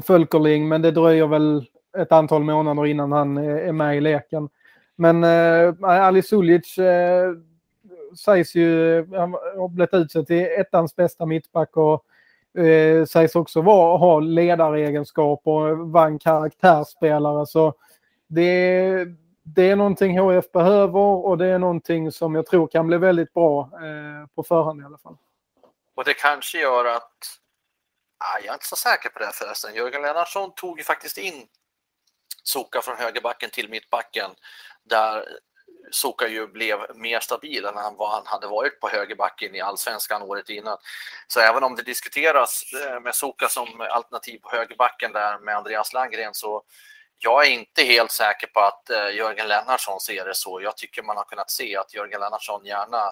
Fölkerling, men det dröjer väl ett antal månader innan han är med i leken. Men eh, Ali Sulic eh, sägs ju ha blivit utsedd till ettans bästa mittback och eh, sägs också vara, ha ledaregenskaper och vara en karaktärsspelare. Så det, det är någonting HF behöver och det är någonting som jag tror kan bli väldigt bra eh, på förhand i alla fall. Och det kanske gör att, ah, jag är inte så säker på det förresten, Jörgen Lennartsson tog ju faktiskt in Soka från högerbacken till mittbacken där Soka ju blev mer stabil än vad han hade varit på högerbacken i allsvenskan året innan. Så även om det diskuteras eh, med Soka som alternativ på högerbacken där med Andreas Landgren så jag är inte helt säker på att eh, Jörgen Lennartsson ser det så. Jag tycker man har kunnat se att Jörgen Lennartsson gärna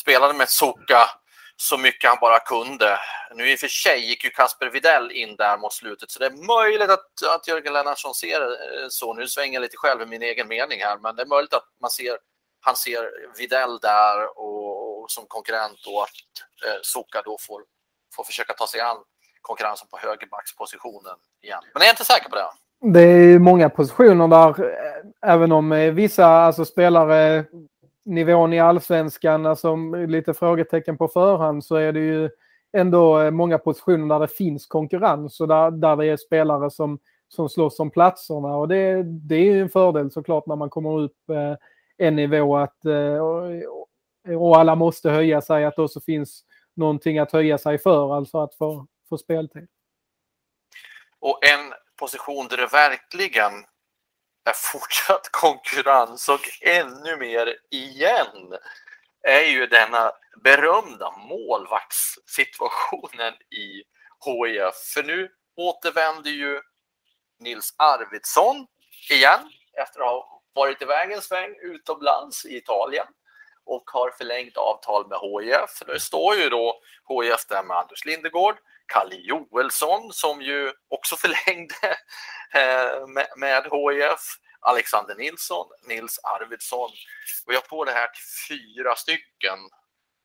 spelade med Soka så mycket han bara kunde. Nu i och för sig gick ju Kasper Videll in där mot slutet så det är möjligt att, att Jörgen Lennartsson ser det så. Nu svänger jag lite själv i min egen mening här men det är möjligt att man ser, han ser Videll där och, och som konkurrent och att eh, Soka då får, får försöka ta sig an konkurrensen på högerbackspositionen igen. Men jag är inte säker på det. Det är många positioner där, eh, även om eh, vissa alltså spelare nivån i allsvenskan, alltså lite frågetecken på förhand, så är det ju ändå eh, många positioner där det finns konkurrens och där, där det är spelare som, som slåss om platserna. Och det, det är en fördel såklart när man kommer upp eh, en nivå att, eh, och, och alla måste höja sig, att det också finns någonting att höja sig för, alltså att få, få speltid. Och en position där det verkligen är fortsatt *laughs* konkurrens och ännu mer igen är ju denna berömda målvaktssituationen i HIF. För nu återvänder ju Nils Arvidsson igen efter att ha varit iväg en sväng utomlands i Italien och har förlängt avtal med HIF. Det står ju då HIF där med Anders Lindegård, Kalle Joelsson som ju också *laughs* förlängde eh, med HIF, Alexander Nilsson, Nils Arvidsson. Och jag får det här till fyra stycken.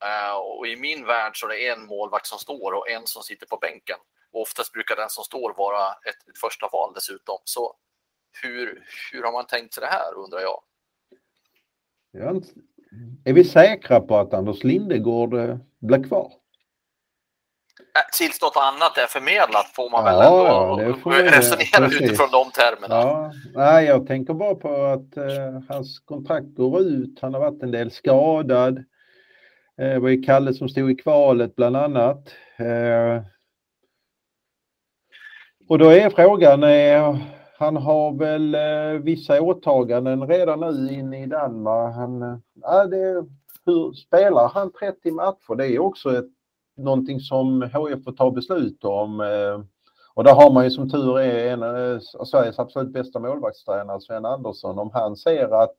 Eh, och i min värld så är det en målvakt som står och en som sitter på bänken. Och oftast brukar den som står vara ett, ett första val dessutom. Så hur, hur har man tänkt sig det här undrar jag? Ja, är vi säkra på att Anders Lindegård eh, blir kvar? Tills något annat är förmedlat får man ja, väl ändå ja, får resonera precis. utifrån de termerna. Ja, nej, jag tänker bara på att eh, hans kontrakt går ut. Han har varit en del skadad. Eh, det var ju Kalle som stod i kvalet bland annat. Eh, och då är frågan, eh, han har väl eh, vissa åtaganden redan nu inne i Danmark. Han, eh, äh, det, hur spelar han 30 matcher? Det är också ett, någonting som HF får ta beslut om. Eh, och där har man ju som tur är en av eh, Sveriges absolut bästa målvaktstränare, Sven Andersson. Om han ser att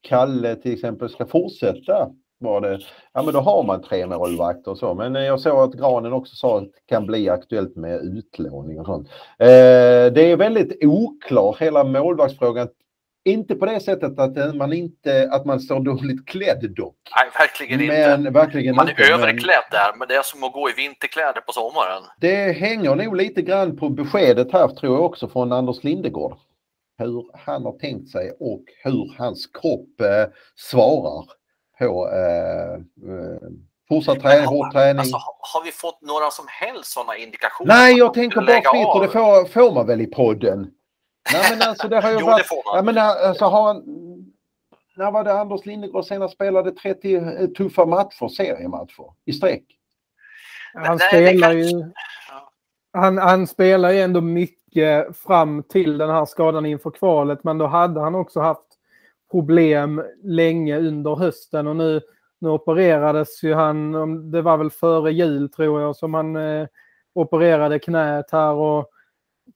Kalle till exempel ska fortsätta var det, ja men då har man tre målvakter och så. Men jag såg att Granen också sa att det kan bli aktuellt med utlåning och sånt. Eh, det är väldigt oklar hela målvaktsfrågan. Inte på det sättet att man inte, att man står dåligt klädd dock. Nej, verkligen men, inte. Verkligen man är inte, överklädd men... där, men det är som att gå i vinterkläder på sommaren. Det hänger nog lite grann på beskedet här tror jag också från Anders Lindegård. Hur han har tänkt sig och hur hans kropp eh, svarar på eh, eh, fortsatt träning, hård träning. Alltså, har vi fått några som helst sådana indikationer? Nej, jag tänker bara fritt och det får, får man väl i podden. Nej, men alltså det har ju *laughs* jo, varit... det får man. Alltså, har, när var det Anders Lindegård senast spelade 30 eh, tuffa matcher, seriematcher i sträck? Han Nej, spelar kan... ju... Han, han spelar ju ändå mycket fram till den här skadan inför kvalet, men då hade han också haft problem länge under hösten och nu, nu opererades ju han, det var väl före jul tror jag, som han eh, opererade knät här och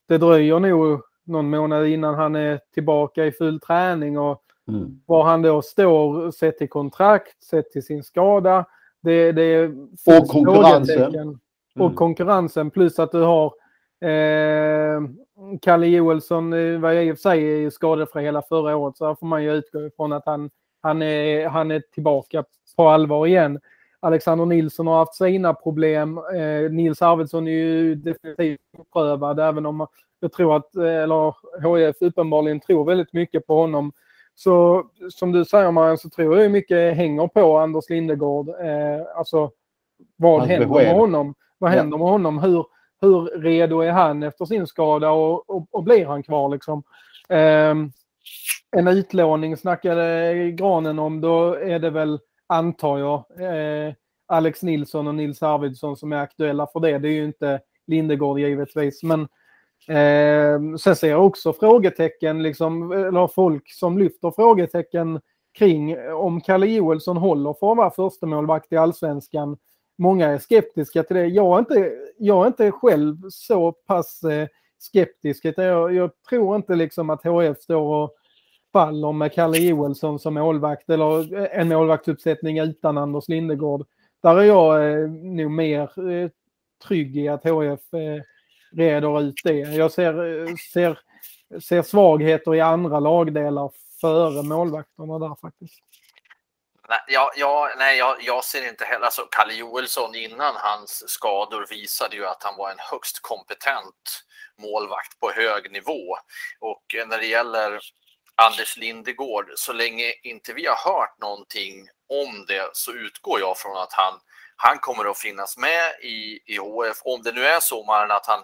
det dröjer nog någon månad innan han är tillbaka i full träning och mm. var han då står sett till kontrakt, sett till sin skada. Det, det och konkurrensen. Mm. Och konkurrensen plus att du har Eh, Kalle Joelsson eh, var i och för sig skadefri hela förra året så här får man ju utgå ifrån att han, han, är, han är tillbaka på allvar igen. Alexander Nilsson har haft sina problem. Eh, Nils Arvidsson är ju definitivt prövad även om jag tror att, eh, eller HF uppenbarligen tror väldigt mycket på honom. Så som du säger Marianne så tror jag mycket hänger på Anders Lindegård. Eh, alltså vad Hans händer med honom? Vad händer ja. med honom? Hur, hur redo är han efter sin skada och, och, och blir han kvar liksom? Eh, en utlåning snackade Granen om, då är det väl, antar jag, eh, Alex Nilsson och Nils Arvidsson som är aktuella för det. Det är ju inte Lindegård givetvis, men eh, sen ser jag också frågetecken, liksom, eller folk som lyfter frågetecken kring om Kalle Joelsson håller för att vara förstemålvakt i allsvenskan många är skeptiska till det. Jag är inte, jag är inte själv så pass eh, skeptisk. Jag, jag tror inte liksom att HF står och faller med Kalle Joelsson som målvakt eller eh, en målvaktsuppsättning utan Anders Lindegård. Där är jag eh, nog mer eh, trygg i att HF eh, reder ut det. Jag ser, eh, ser, ser svagheter i andra lagdelar före målvakterna där faktiskt. Nej, jag, jag, nej jag, jag, ser inte heller, alltså Kalle Joelsson innan hans skador visade ju att han var en högst kompetent målvakt på hög nivå. Och när det gäller Anders Lindegård, så länge inte vi har hört någonting om det så utgår jag från att han, han kommer att finnas med i, i HF. Om det nu är så, Maren, att han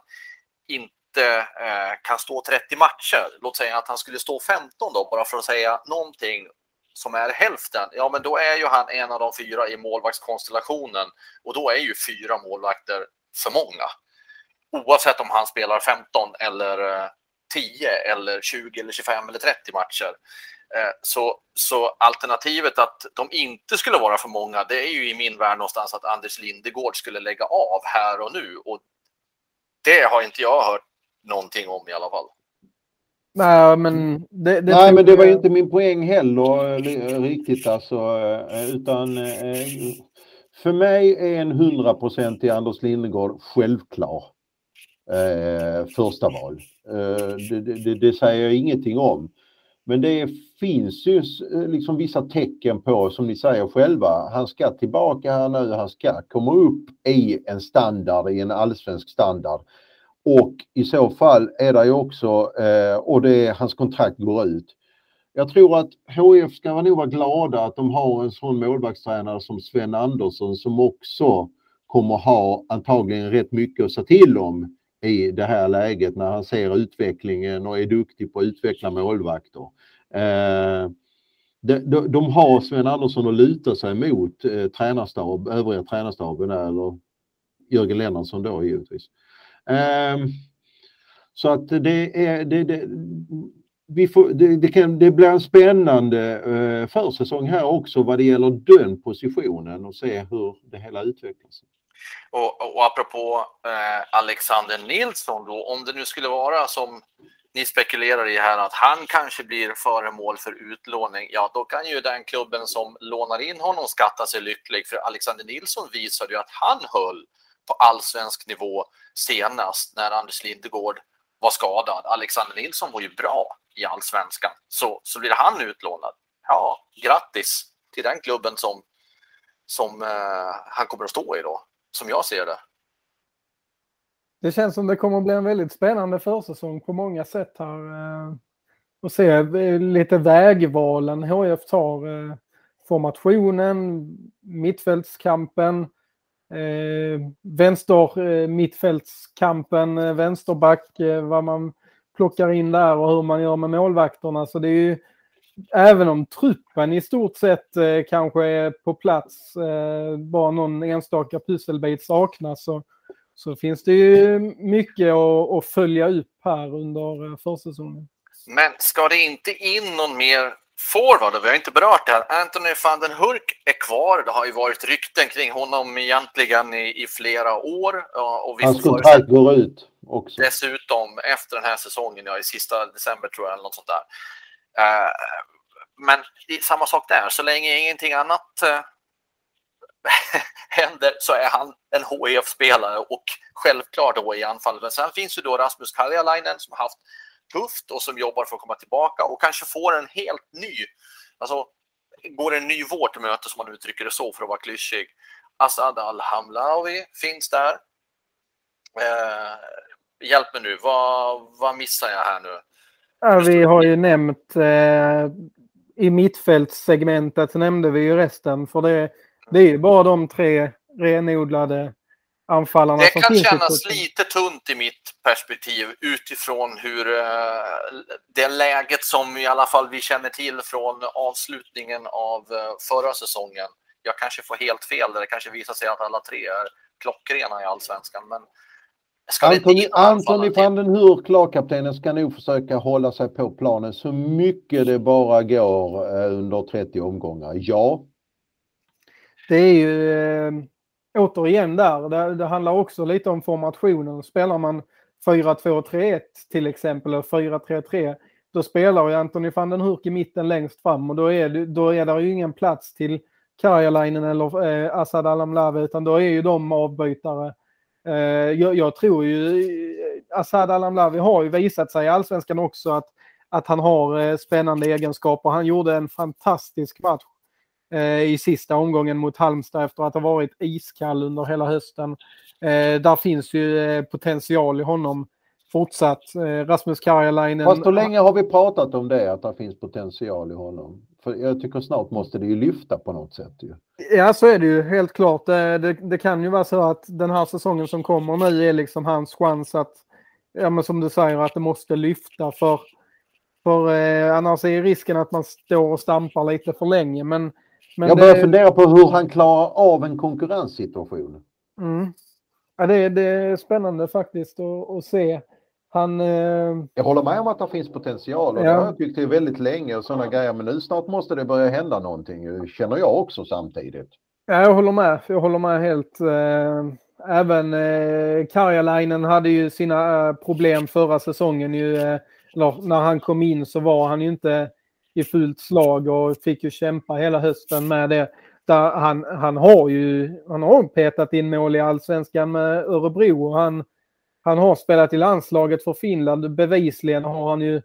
inte eh, kan stå 30 matcher, låt säga att han skulle stå 15 då, bara för att säga någonting som är hälften, ja men då är ju han en av de fyra i målvaktskonstellationen och då är ju fyra målvakter för många. Oavsett om han spelar 15 eller eh, 10 eller 20 eller 25 eller 30 matcher. Eh, så, så alternativet att de inte skulle vara för många, det är ju i min värld någonstans att Anders Lindegård skulle lägga av här och nu. Och det har inte jag hört någonting om i alla fall. Nej, men det, det, Nej, men det var inte min poäng heller riktigt alltså. Utan för mig är en hundraprocentig Anders Lindegård självklar eh, första val. Eh, det, det, det, säger jag ingenting om. Men det finns ju liksom vissa tecken på, som ni säger själva, han ska tillbaka här nu, han ska komma upp i en standard, i en allsvensk standard. Och i så fall är det ju också, eh, och det, är hans kontrakt går ut. Jag tror att HF ska nog vara glada att de har en sån målvaktstränare som Sven Andersson som också kommer ha antagligen rätt mycket att säga till om i det här läget när han ser utvecklingen och är duktig på att utveckla målvakter. Eh, de, de, de, har Sven Andersson att luta sig mot eh, tränarstab, övriga tränarstaben eller Jörgen Lennartsson då givetvis. Eh, så att det är, det, det, vi får, det, det, kan, det blir en spännande eh, försäsong här också vad det gäller den positionen och se hur det hela utvecklas. Och, och apropå eh, Alexander Nilsson då, om det nu skulle vara som ni spekulerar i här att han kanske blir föremål för utlåning, ja då kan ju den klubben som lånar in honom skatta sig lycklig för Alexander Nilsson visade ju att han höll på allsvensk nivå senast när Anders Lindegård var skadad. Alexander Nilsson var ju bra i allsvenskan. Så, så blir han utlånad. Ja, grattis till den klubben som, som eh, han kommer att stå i då, som jag ser det. Det känns som det kommer att bli en väldigt spännande försäsong på många sätt här. Eh, och se eh, lite vägvalen HF tar. Eh, formationen, mittfältskampen, eh, vänster eh, mittfältskampen, eh, vänsterback, eh, vad man plockar in där och hur man gör med målvakterna. Så det är ju, även om truppen i stort sett eh, kanske är på plats, eh, bara någon enstaka pusselbit saknas, så, så finns det ju mycket att, att följa upp här under eh, försäsongen. Men ska det inte in någon mer forward, vi har inte berört det här. Anthony van den Hurk är kvar. Det har ju varit rykten kring honom egentligen i, i flera år. Och Hans kontrakt går ut också. Dessutom efter den här säsongen, ja, i sista december tror jag, eller något sånt där. Uh, men samma sak där, så länge ingenting annat uh, *laughs* händer så är han en HIF-spelare och självklart då i anfallet. Men sen finns ju då Rasmus Karjalainen som haft tufft och som jobbar för att komma tillbaka och kanske får en helt ny, alltså går en ny vår till möte som man uttrycker det så för att vara klyschig. Asad Al-Hamlawi finns där. Eh, hjälp mig nu, vad, vad missar jag här nu? Ja, vi har ju nämnt eh, i mittfältssegmentet så nämnde vi ju resten för det, det är ju bara de tre renodlade anfallarna det som finns. Det kan kännas lite tunt i mitt perspektiv utifrån hur uh, det läget som i alla fall vi känner till från avslutningen av uh, förra säsongen. Jag kanske får helt fel där det kanske visar sig att alla tre är klockrena i allsvenskan. Men Antoni, Antoni van den Hurk, lagkaptenen, ska nog försöka hålla sig på planen så mycket det bara går uh, under 30 omgångar. Ja. Det är ju återigen där, det, det, handlar också lite om formationen. Spelar man 4-2-3-1 till exempel, eller 4-3-3, då spelar ju Anthony van den Hurk i mitten längst fram och då är det, då är det ju ingen plats till Karjalainen eller eh, Asad Alamlave utan då är ju de avbytare. Eh, jag, jag, tror ju eh, Asad Assad har ju visat sig i allsvenskan också att, att han har eh, spännande egenskaper. Han gjorde en fantastisk match i sista omgången mot Halmstad efter att ha varit iskall under hela hösten. Eh, där finns ju eh, potential i honom fortsatt. Rasmus Karjalainen... Fast hur länge har vi pratat om det, att det finns potential i honom? För jag tycker snart måste det ju lyfta på något sätt. Ju. Ja, så är det ju helt klart. Det, det, det, kan ju vara så att den här säsongen som kommer nu är liksom hans chans att, ja men som du säger, att det måste lyfta. För, för eh, annars är risken att man står och stampar lite för länge. Men men jag börjar det... fundera på hur han klarar av en konkurrenssituation. Mm. Ja, det, det är spännande faktiskt att, att se. Han, eh... Jag håller med om att det finns potential och ja. det har jag tyckt det väldigt länge och sådana grejer. Men nu snart måste det börja hända någonting, känner jag också samtidigt. Ja, jag håller med. Jag håller med helt. Eh, även eh, Karjalainen hade ju sina eh, problem förra säsongen. Ju, när han kom in så var han ju inte i fullt slag och fick ju kämpa hela hösten med det. Där han, han har ju han har petat in mål i allsvenskan med Örebro och han, han har spelat i landslaget för Finland. Bevisligen har han ju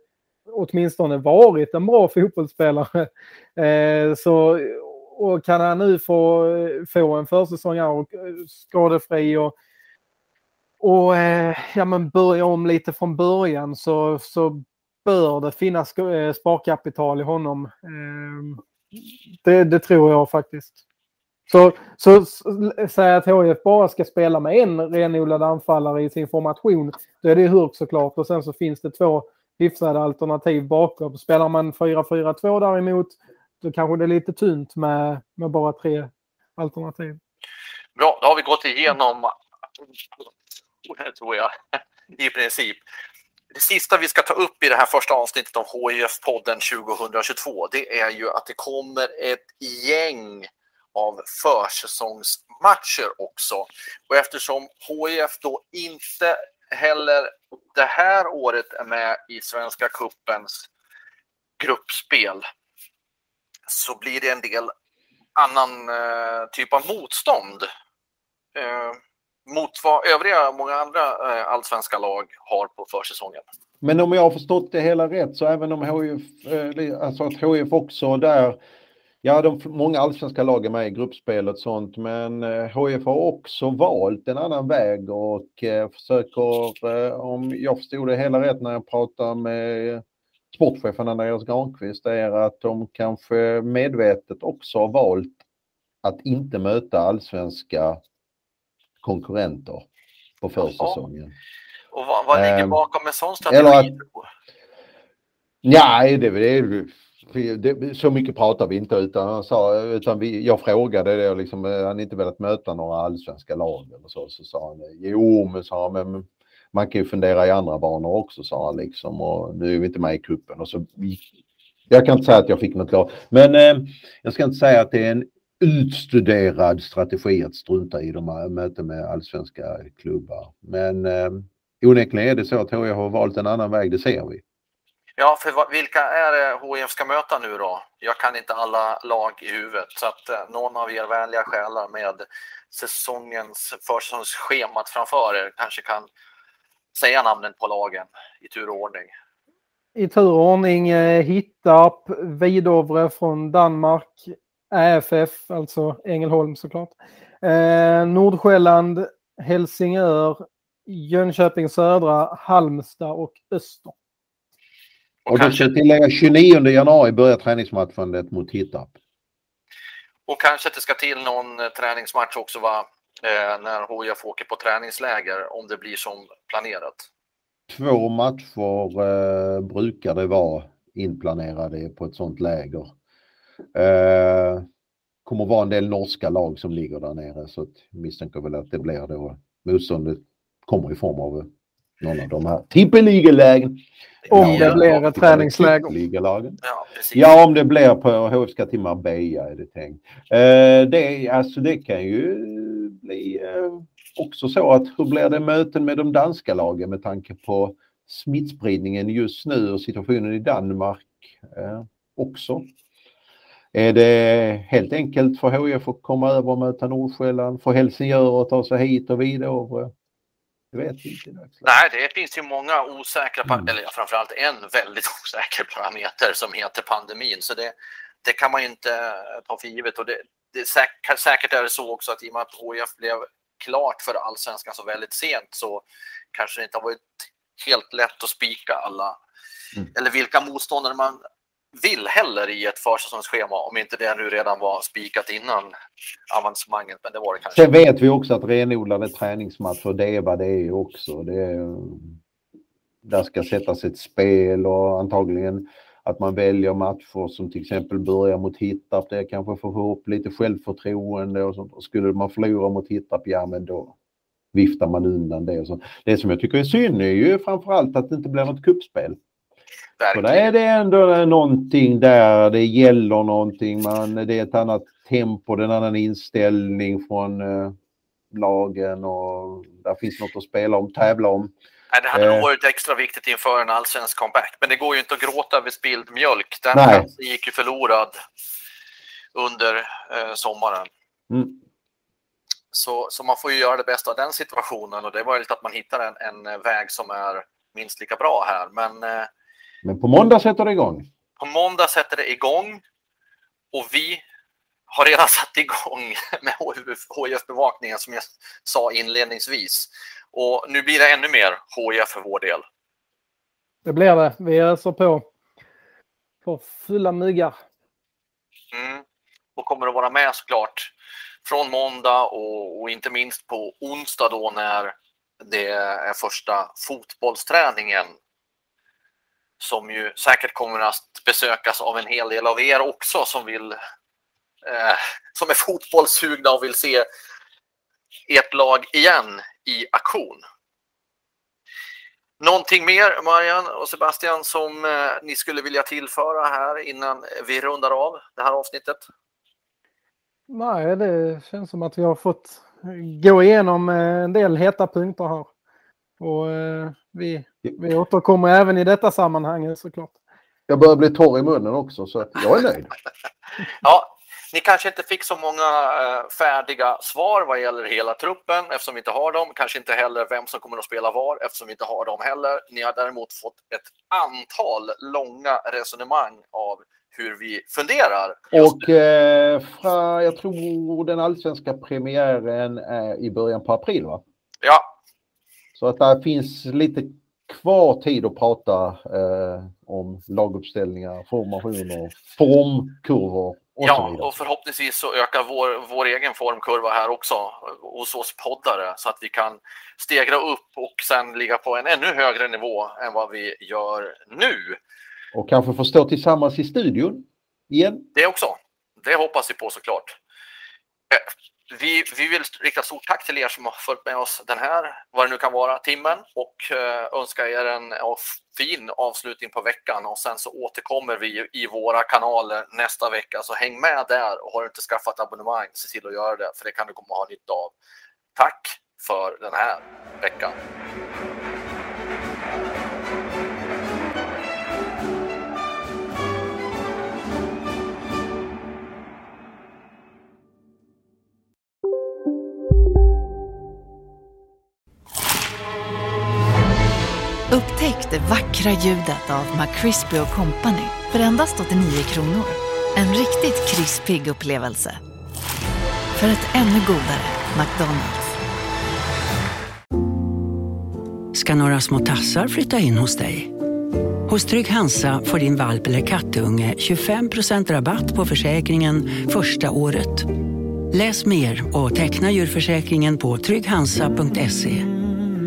åtminstone varit en bra fotbollsspelare. *laughs* Eh, så, och kan han nu få, få en försäsong här och skadefri och, och eh, ja, men börja om lite från början så, så bör det finnas eh, sparkapital i honom. Ehm, det, det, tror jag faktiskt. Så, så säga att HIF bara ska spela med en renodlad anfallare i sin formation, då är det Hurk såklart. Och sen så finns det två hyfsade alternativ bakom. Spelar man 4-4-2 däremot, då kanske det är lite tunt med, med bara tre alternativ. Bra, då har vi gått igenom *laughs* tror jag, i princip. Det sista vi ska ta upp i det här första avsnittet av HIF-podden 2022, det är ju att det kommer ett gäng av försäsongsmatcher också. Och eftersom HIF då inte heller det här året är med i Svenska Kuppens gruppspel så blir det en del annan eh, typ av motstånd. Eh, mot vad övriga, många andra eh, allsvenska lag har på försäsongen. Men om jag har förstått det hela rätt så även om HIF, eh, alltså att HIF också där, ja de, många allsvenska lag är med i gruppspel och sånt men eh, HIF har också valt en annan väg och eh, försöker, eh, om jag förstod det hela rätt när jag pratar med sportchefen Andreas Granqvist, är att de kanske medvetet också har valt att inte möta allsvenska konkurrenter på försäsongen. Och vad, vad ligger ehm, bakom en sån strategi? Nej, det, det, det, så mycket pratar vi inte utan, sa, utan vi, jag frågade det liksom, eh, han inte velat möta några allsvenska lag eller så, så sa han jo men sa han, men man kan ju fundera i andra banor också sa han liksom och nu är vi inte med i kuppen och så jag kan inte säga att jag fick något klart men eh, jag ska inte säga att det är en utstuderad strategi att strunta i de här möten med allsvenska klubbar. Men eh, onekligen är det så att HIF har valt en annan väg, det ser vi. Ja, för vilka är det HIF ska möta nu då? Jag kan inte alla lag i huvudet, så att eh, någon av er vänliga själar med säsongens försäsongsschemat framför er kanske kan säga namnen på lagen i tur och ordning. I tur och ordning eh, Hittarp, Vidovre från Danmark, AFF, alltså Ängelholm såklart. Eh, Nordsjälland, Helsingör, Jönköping södra, Halmstad och Öster. Och, och kanske tillägga 29 januari börjar träningsmatchen mot Hittarp. Och kanske att det ska till någon eh, träningsmatch också va? Eh, när HIF åker på träningsläger om det blir som planerat. Två matcher eh, brukar det vara inplanerade på ett sånt läger. Eh, kommer vara en del norska lag som ligger där nere så att misstänker väl att det blir då motståndet kommer i form av någon av de här tippeligalägen. Om det blir ett träningsläger. Ja, ja, om det blir på HFK till Marbella är det tänkt. Eh, det, alltså, det kan ju bli eh, också så att hur blir det möten med de danska lagen med tanke på smittspridningen just nu och situationen i Danmark eh, också. Är det helt enkelt för HIF att komma över och möta Nordsjälland, för Helsingör att ta sig hit och vidare? Jag vet inte. Nej, det finns ju många osäkra, mm. eller framförallt en väldigt *laughs* osäker parameter som heter pandemin. Så det, det kan man ju inte eh, ta för givet. Och det, det säkert, säkert är det så också att i och med att HIF blev klart för allsvenskan så väldigt sent så kanske det inte har varit helt lätt att spika alla, mm. eller vilka motståndare man vill heller i ett försäsongsschema om inte det nu redan var spikat innan avancemanget. Men det var det kanske. Sen vet vi också att renodlade träningsmatcher, det är vad det är också. Det är, där ska sättas ett spel och antagligen att man väljer matcher som till exempel börjar mot Hittarp, det kanske får upp lite självförtroende och sånt. Skulle man förlora mot Hittarp, ja men då viftar man undan det. Och så. Det som jag tycker är synd är ju framförallt att det inte blir något kuppspel. Verkligen. För är det ändå någonting där, det gäller någonting, man, det är ett annat tempo, det är en annan inställning från eh, lagen och där finns något att spela om, tävla om. Nej, det hade nog eh. varit extra viktigt inför en allsvensk comeback. Men det går ju inte att gråta över spilld mjölk. Den chansen gick ju förlorad under eh, sommaren. Mm. Så, så man får ju göra det bästa av den situationen och det är möjligt att man hittar en, en väg som är minst lika bra här. Men, eh, Men på måndag sätter det igång? På måndag sätter det igång och vi har redan *laughs* satt igång med HIF-bevakningen som jag sa inledningsvis. Och nu blir det ännu mer HIF för vår del. Det blir det. Vi öser på för fulla myggar. Mm. Och kommer att vara med såklart från måndag och, och, inte minst på onsdag då när det är första fotbollsträningen som ju säkert kommer att besökas av en hel del av er också som vill eh, som är fotbollssugna och vill se ert lag igen i aktion. Någonting mer, Marian och Sebastian, som eh, ni skulle vilja tillföra här innan vi rundar av det här avsnittet? Nej, det känns som att vi har fått gå igenom eh, en del heta punkter här. Och eh, vi, vi återkommer även i detta sammanhang såklart. Jag börjar bli torr i munnen också så jag är nöjd. *laughs* ja, ni kanske inte fick så många eh, färdiga svar vad gäller hela truppen eftersom vi inte har dem. Kanske inte heller vem som kommer att spela var eftersom vi inte har dem heller. Ni har däremot fått ett antal långa resonemang av hur vi funderar. Och eh, fra, jag tror den allsvenska premiären är i början på april va? Ja. Så att det finns lite kvar tid att prata eh, om laguppställningar, formationer, formkurvor och ja, och förhoppningsvis så ökar vår, vår egen formkurva här också hos oss poddare så att vi kan stegra upp och sen ligga på en ännu högre nivå än vad vi gör nu. Och kanske få stå tillsammans i studion igen. Det också. Det hoppas vi på såklart. Vi, vi vill rikta stort tack till er som har följt med oss den här, vad det nu kan vara, timmen och eh, önska er en fin avslutning på veckan och sen så återkommer vi i våra kanaler nästa vecka. Så häng med där och har du inte skaffat abonnemang, se till att göra det för det kan du komma att ha nytta av. Tack för den här veckan. Upptäck det vackra ljudet av McCrispy Company för endast 89 kronor. En riktigt krispig upplevelse. För ett ännu godare McDonalds. Ska några små tassar flytta in hos dig? Hos Trygg Hansa får din valp eller kattunge 25% rabatt på försäkringen första året. Läs mer och teckna djurförsäkringen på trygghansa.se.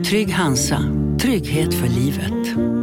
Trygg Hansa Trygghet för livet.